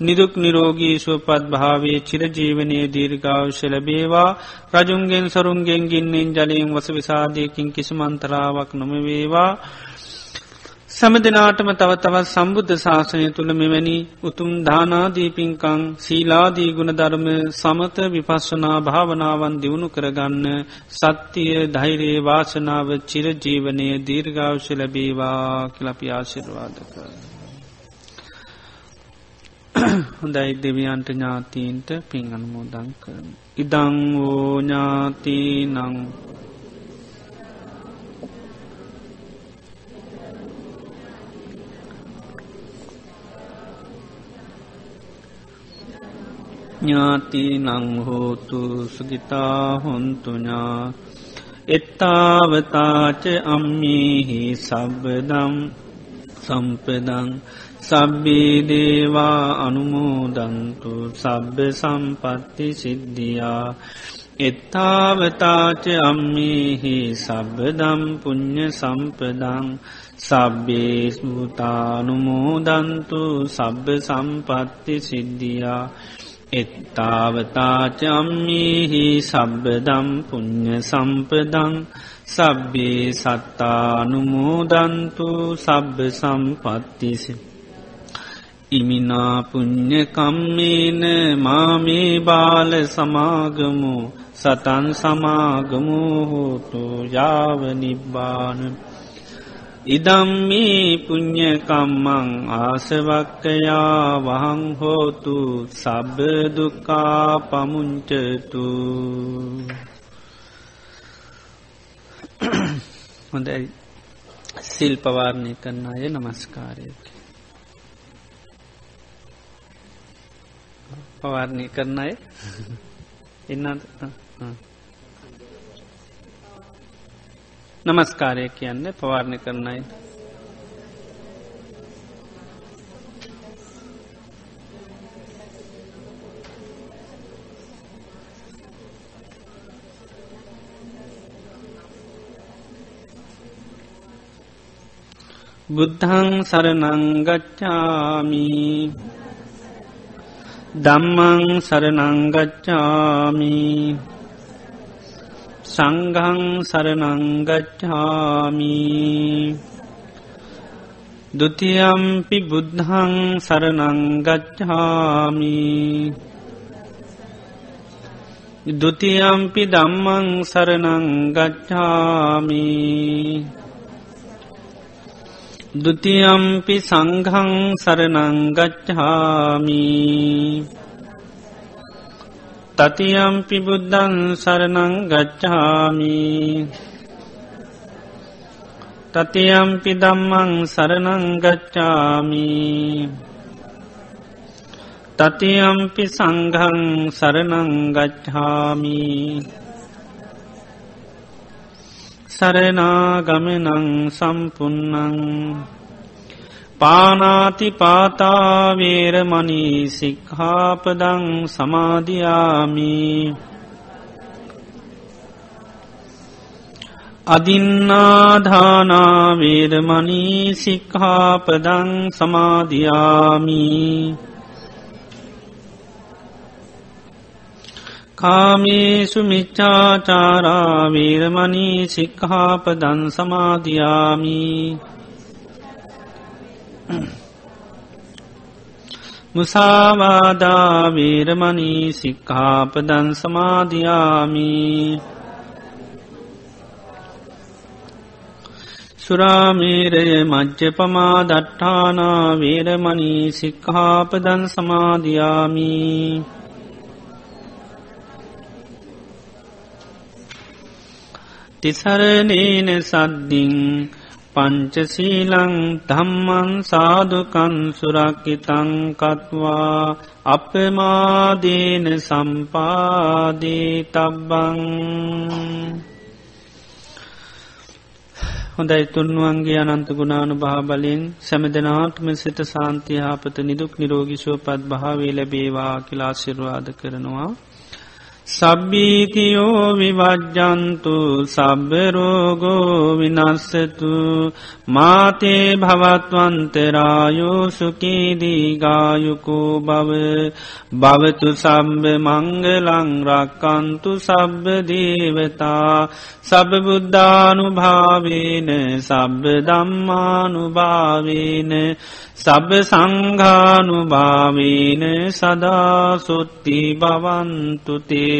නිදුක් නිරෝගී සුවපත් භාවේ චිරජීවනයේ දීර්ගාවශ ලැබේවා. රජුන්ගෙන් සරුන්ගෙන් ගින්නෙන් ජලයෙන් වස විසාධයකින් කිසිමන්තරාවක් නොමවේවා. සැම දෙනාටම තව තවත් සම්බුද්ධ ශාසනය තුළ මෙවැනි උතුම් දානාදීපින්කං සීලාදී ගුණධර්ම සමත විපස්සනා භාවනාවන් දියුණු කරගන්න සත්‍යය ධෛරයේ වාසනාව චිරජීවනය දීර්ගාවශ ලැබේවා කලපි ආශිර්වාදක. හොඳයි දෙවියන්ට ඥාතීන්ට පින් අනුමෝදං කරන. ඉදං වෝ ඥාතිී නං ඥාති නංහෝතු සුගිතා හොන්තුඥා එත්තාවතාච අම්මිහි සබ්බදම් සම්පදං සබ්බී දේවා අනුමෝදන්තු සබ්බ සම්පත්ති සිද්ධියා එත්තාවතාච අම්මිහි සබ්බදම් පුං්ඥ සම්පදං සබ්බේ ස්මුතානුමෝදන්තු සබ්බ සම්පත්ති සිද්ධියා එත්තාවතාචම්මිහි සබ්බදම් පුං්ඥ සම්පදං සබ්බේ සත්තානුමෝදන්තු සබ්බ සම්පත්තිසි. ඉමිනාපුං්ඥකම්මේන මාමේ බාල සමාගමු සතන් සමාගමු හෝතු යාව නිබ්බානප ඉදම්මී පුං්ඥකම්මං ආසවක්කයා වහං හෝතු සබ්බදුකා පමුංචතු හොඳයි. සිල් පවාරණය කරන්න අය නමස්කාරයක පවාරණය කරන අය? එන්නත් නමස්කාරය කියන්න පවාරණය කරනයි බුද්ධං සරනංගච්ඡාමි දම්මං සරනංගච්ඡාමි සංඝං සරනංගච්ඡාමි ဒ ුතියම්පි බුද්ධං සරනංගච්ඡාමි ဒ ුතියම්පි ධම්මං සරනංගච්ඡාමි දුතියම්පි සංඝං සරනංගච්ඡාමි තතියම්පි බුද්ධන් සරනංගච්ඡාමි තතියම්පි දම්මං සරනංගච්ඡාමි තතියම්පි සංඝං සරනංගච්ඡාමි සරනාගමනං සම්පන්නං පානාති පාතාවේරමනී සික්හාපදං සමාධයාමි අදින්නාධානාවේරමනී සික්හාපදං සමාධයාමී කාමේසු මිච්චාචාරාවීරමනී සික්හාපදන් සමාධයාමි මුසාවාදාවීරමනී සික්හාපදන් සමාධයාමි සුරාමීරය මජ්්‍ය පමා දට්ඨානා වේරමනී සික්හාපදන් සමාධයාමී තිසරණේන සද්දිින් පංචසීලං ධම්මන් සාධකන් සුරක්කිතංකත්වා අපමාදේන සම්පාදී තබ්බං හොඳයි තුන්වන්ගේ අනන්ත ගුණානු භාබලින් සැමදනාටම සිත සාන්තිහාපත නිදුක් නිරෝගිෂෝ පත් භාවේ ලැබේවා කිලාශිරවාද කරනවා. සබ්බීතියෝ විවජ්ජන්තු සබ්බරෝගෝ විනස්සතු මාතේ භවත්වන්තරායෝ සුකීදීගායුකෝ බව. භවතු සම්බ මංගලං රක්කන්තු සබ්බ දේවතා. සබබුද්ධානු භාවේන සබ්බ දම්මානුභාවේන සබ සංඝානු භාවීන සදාසුත්ති බවන්තුතේ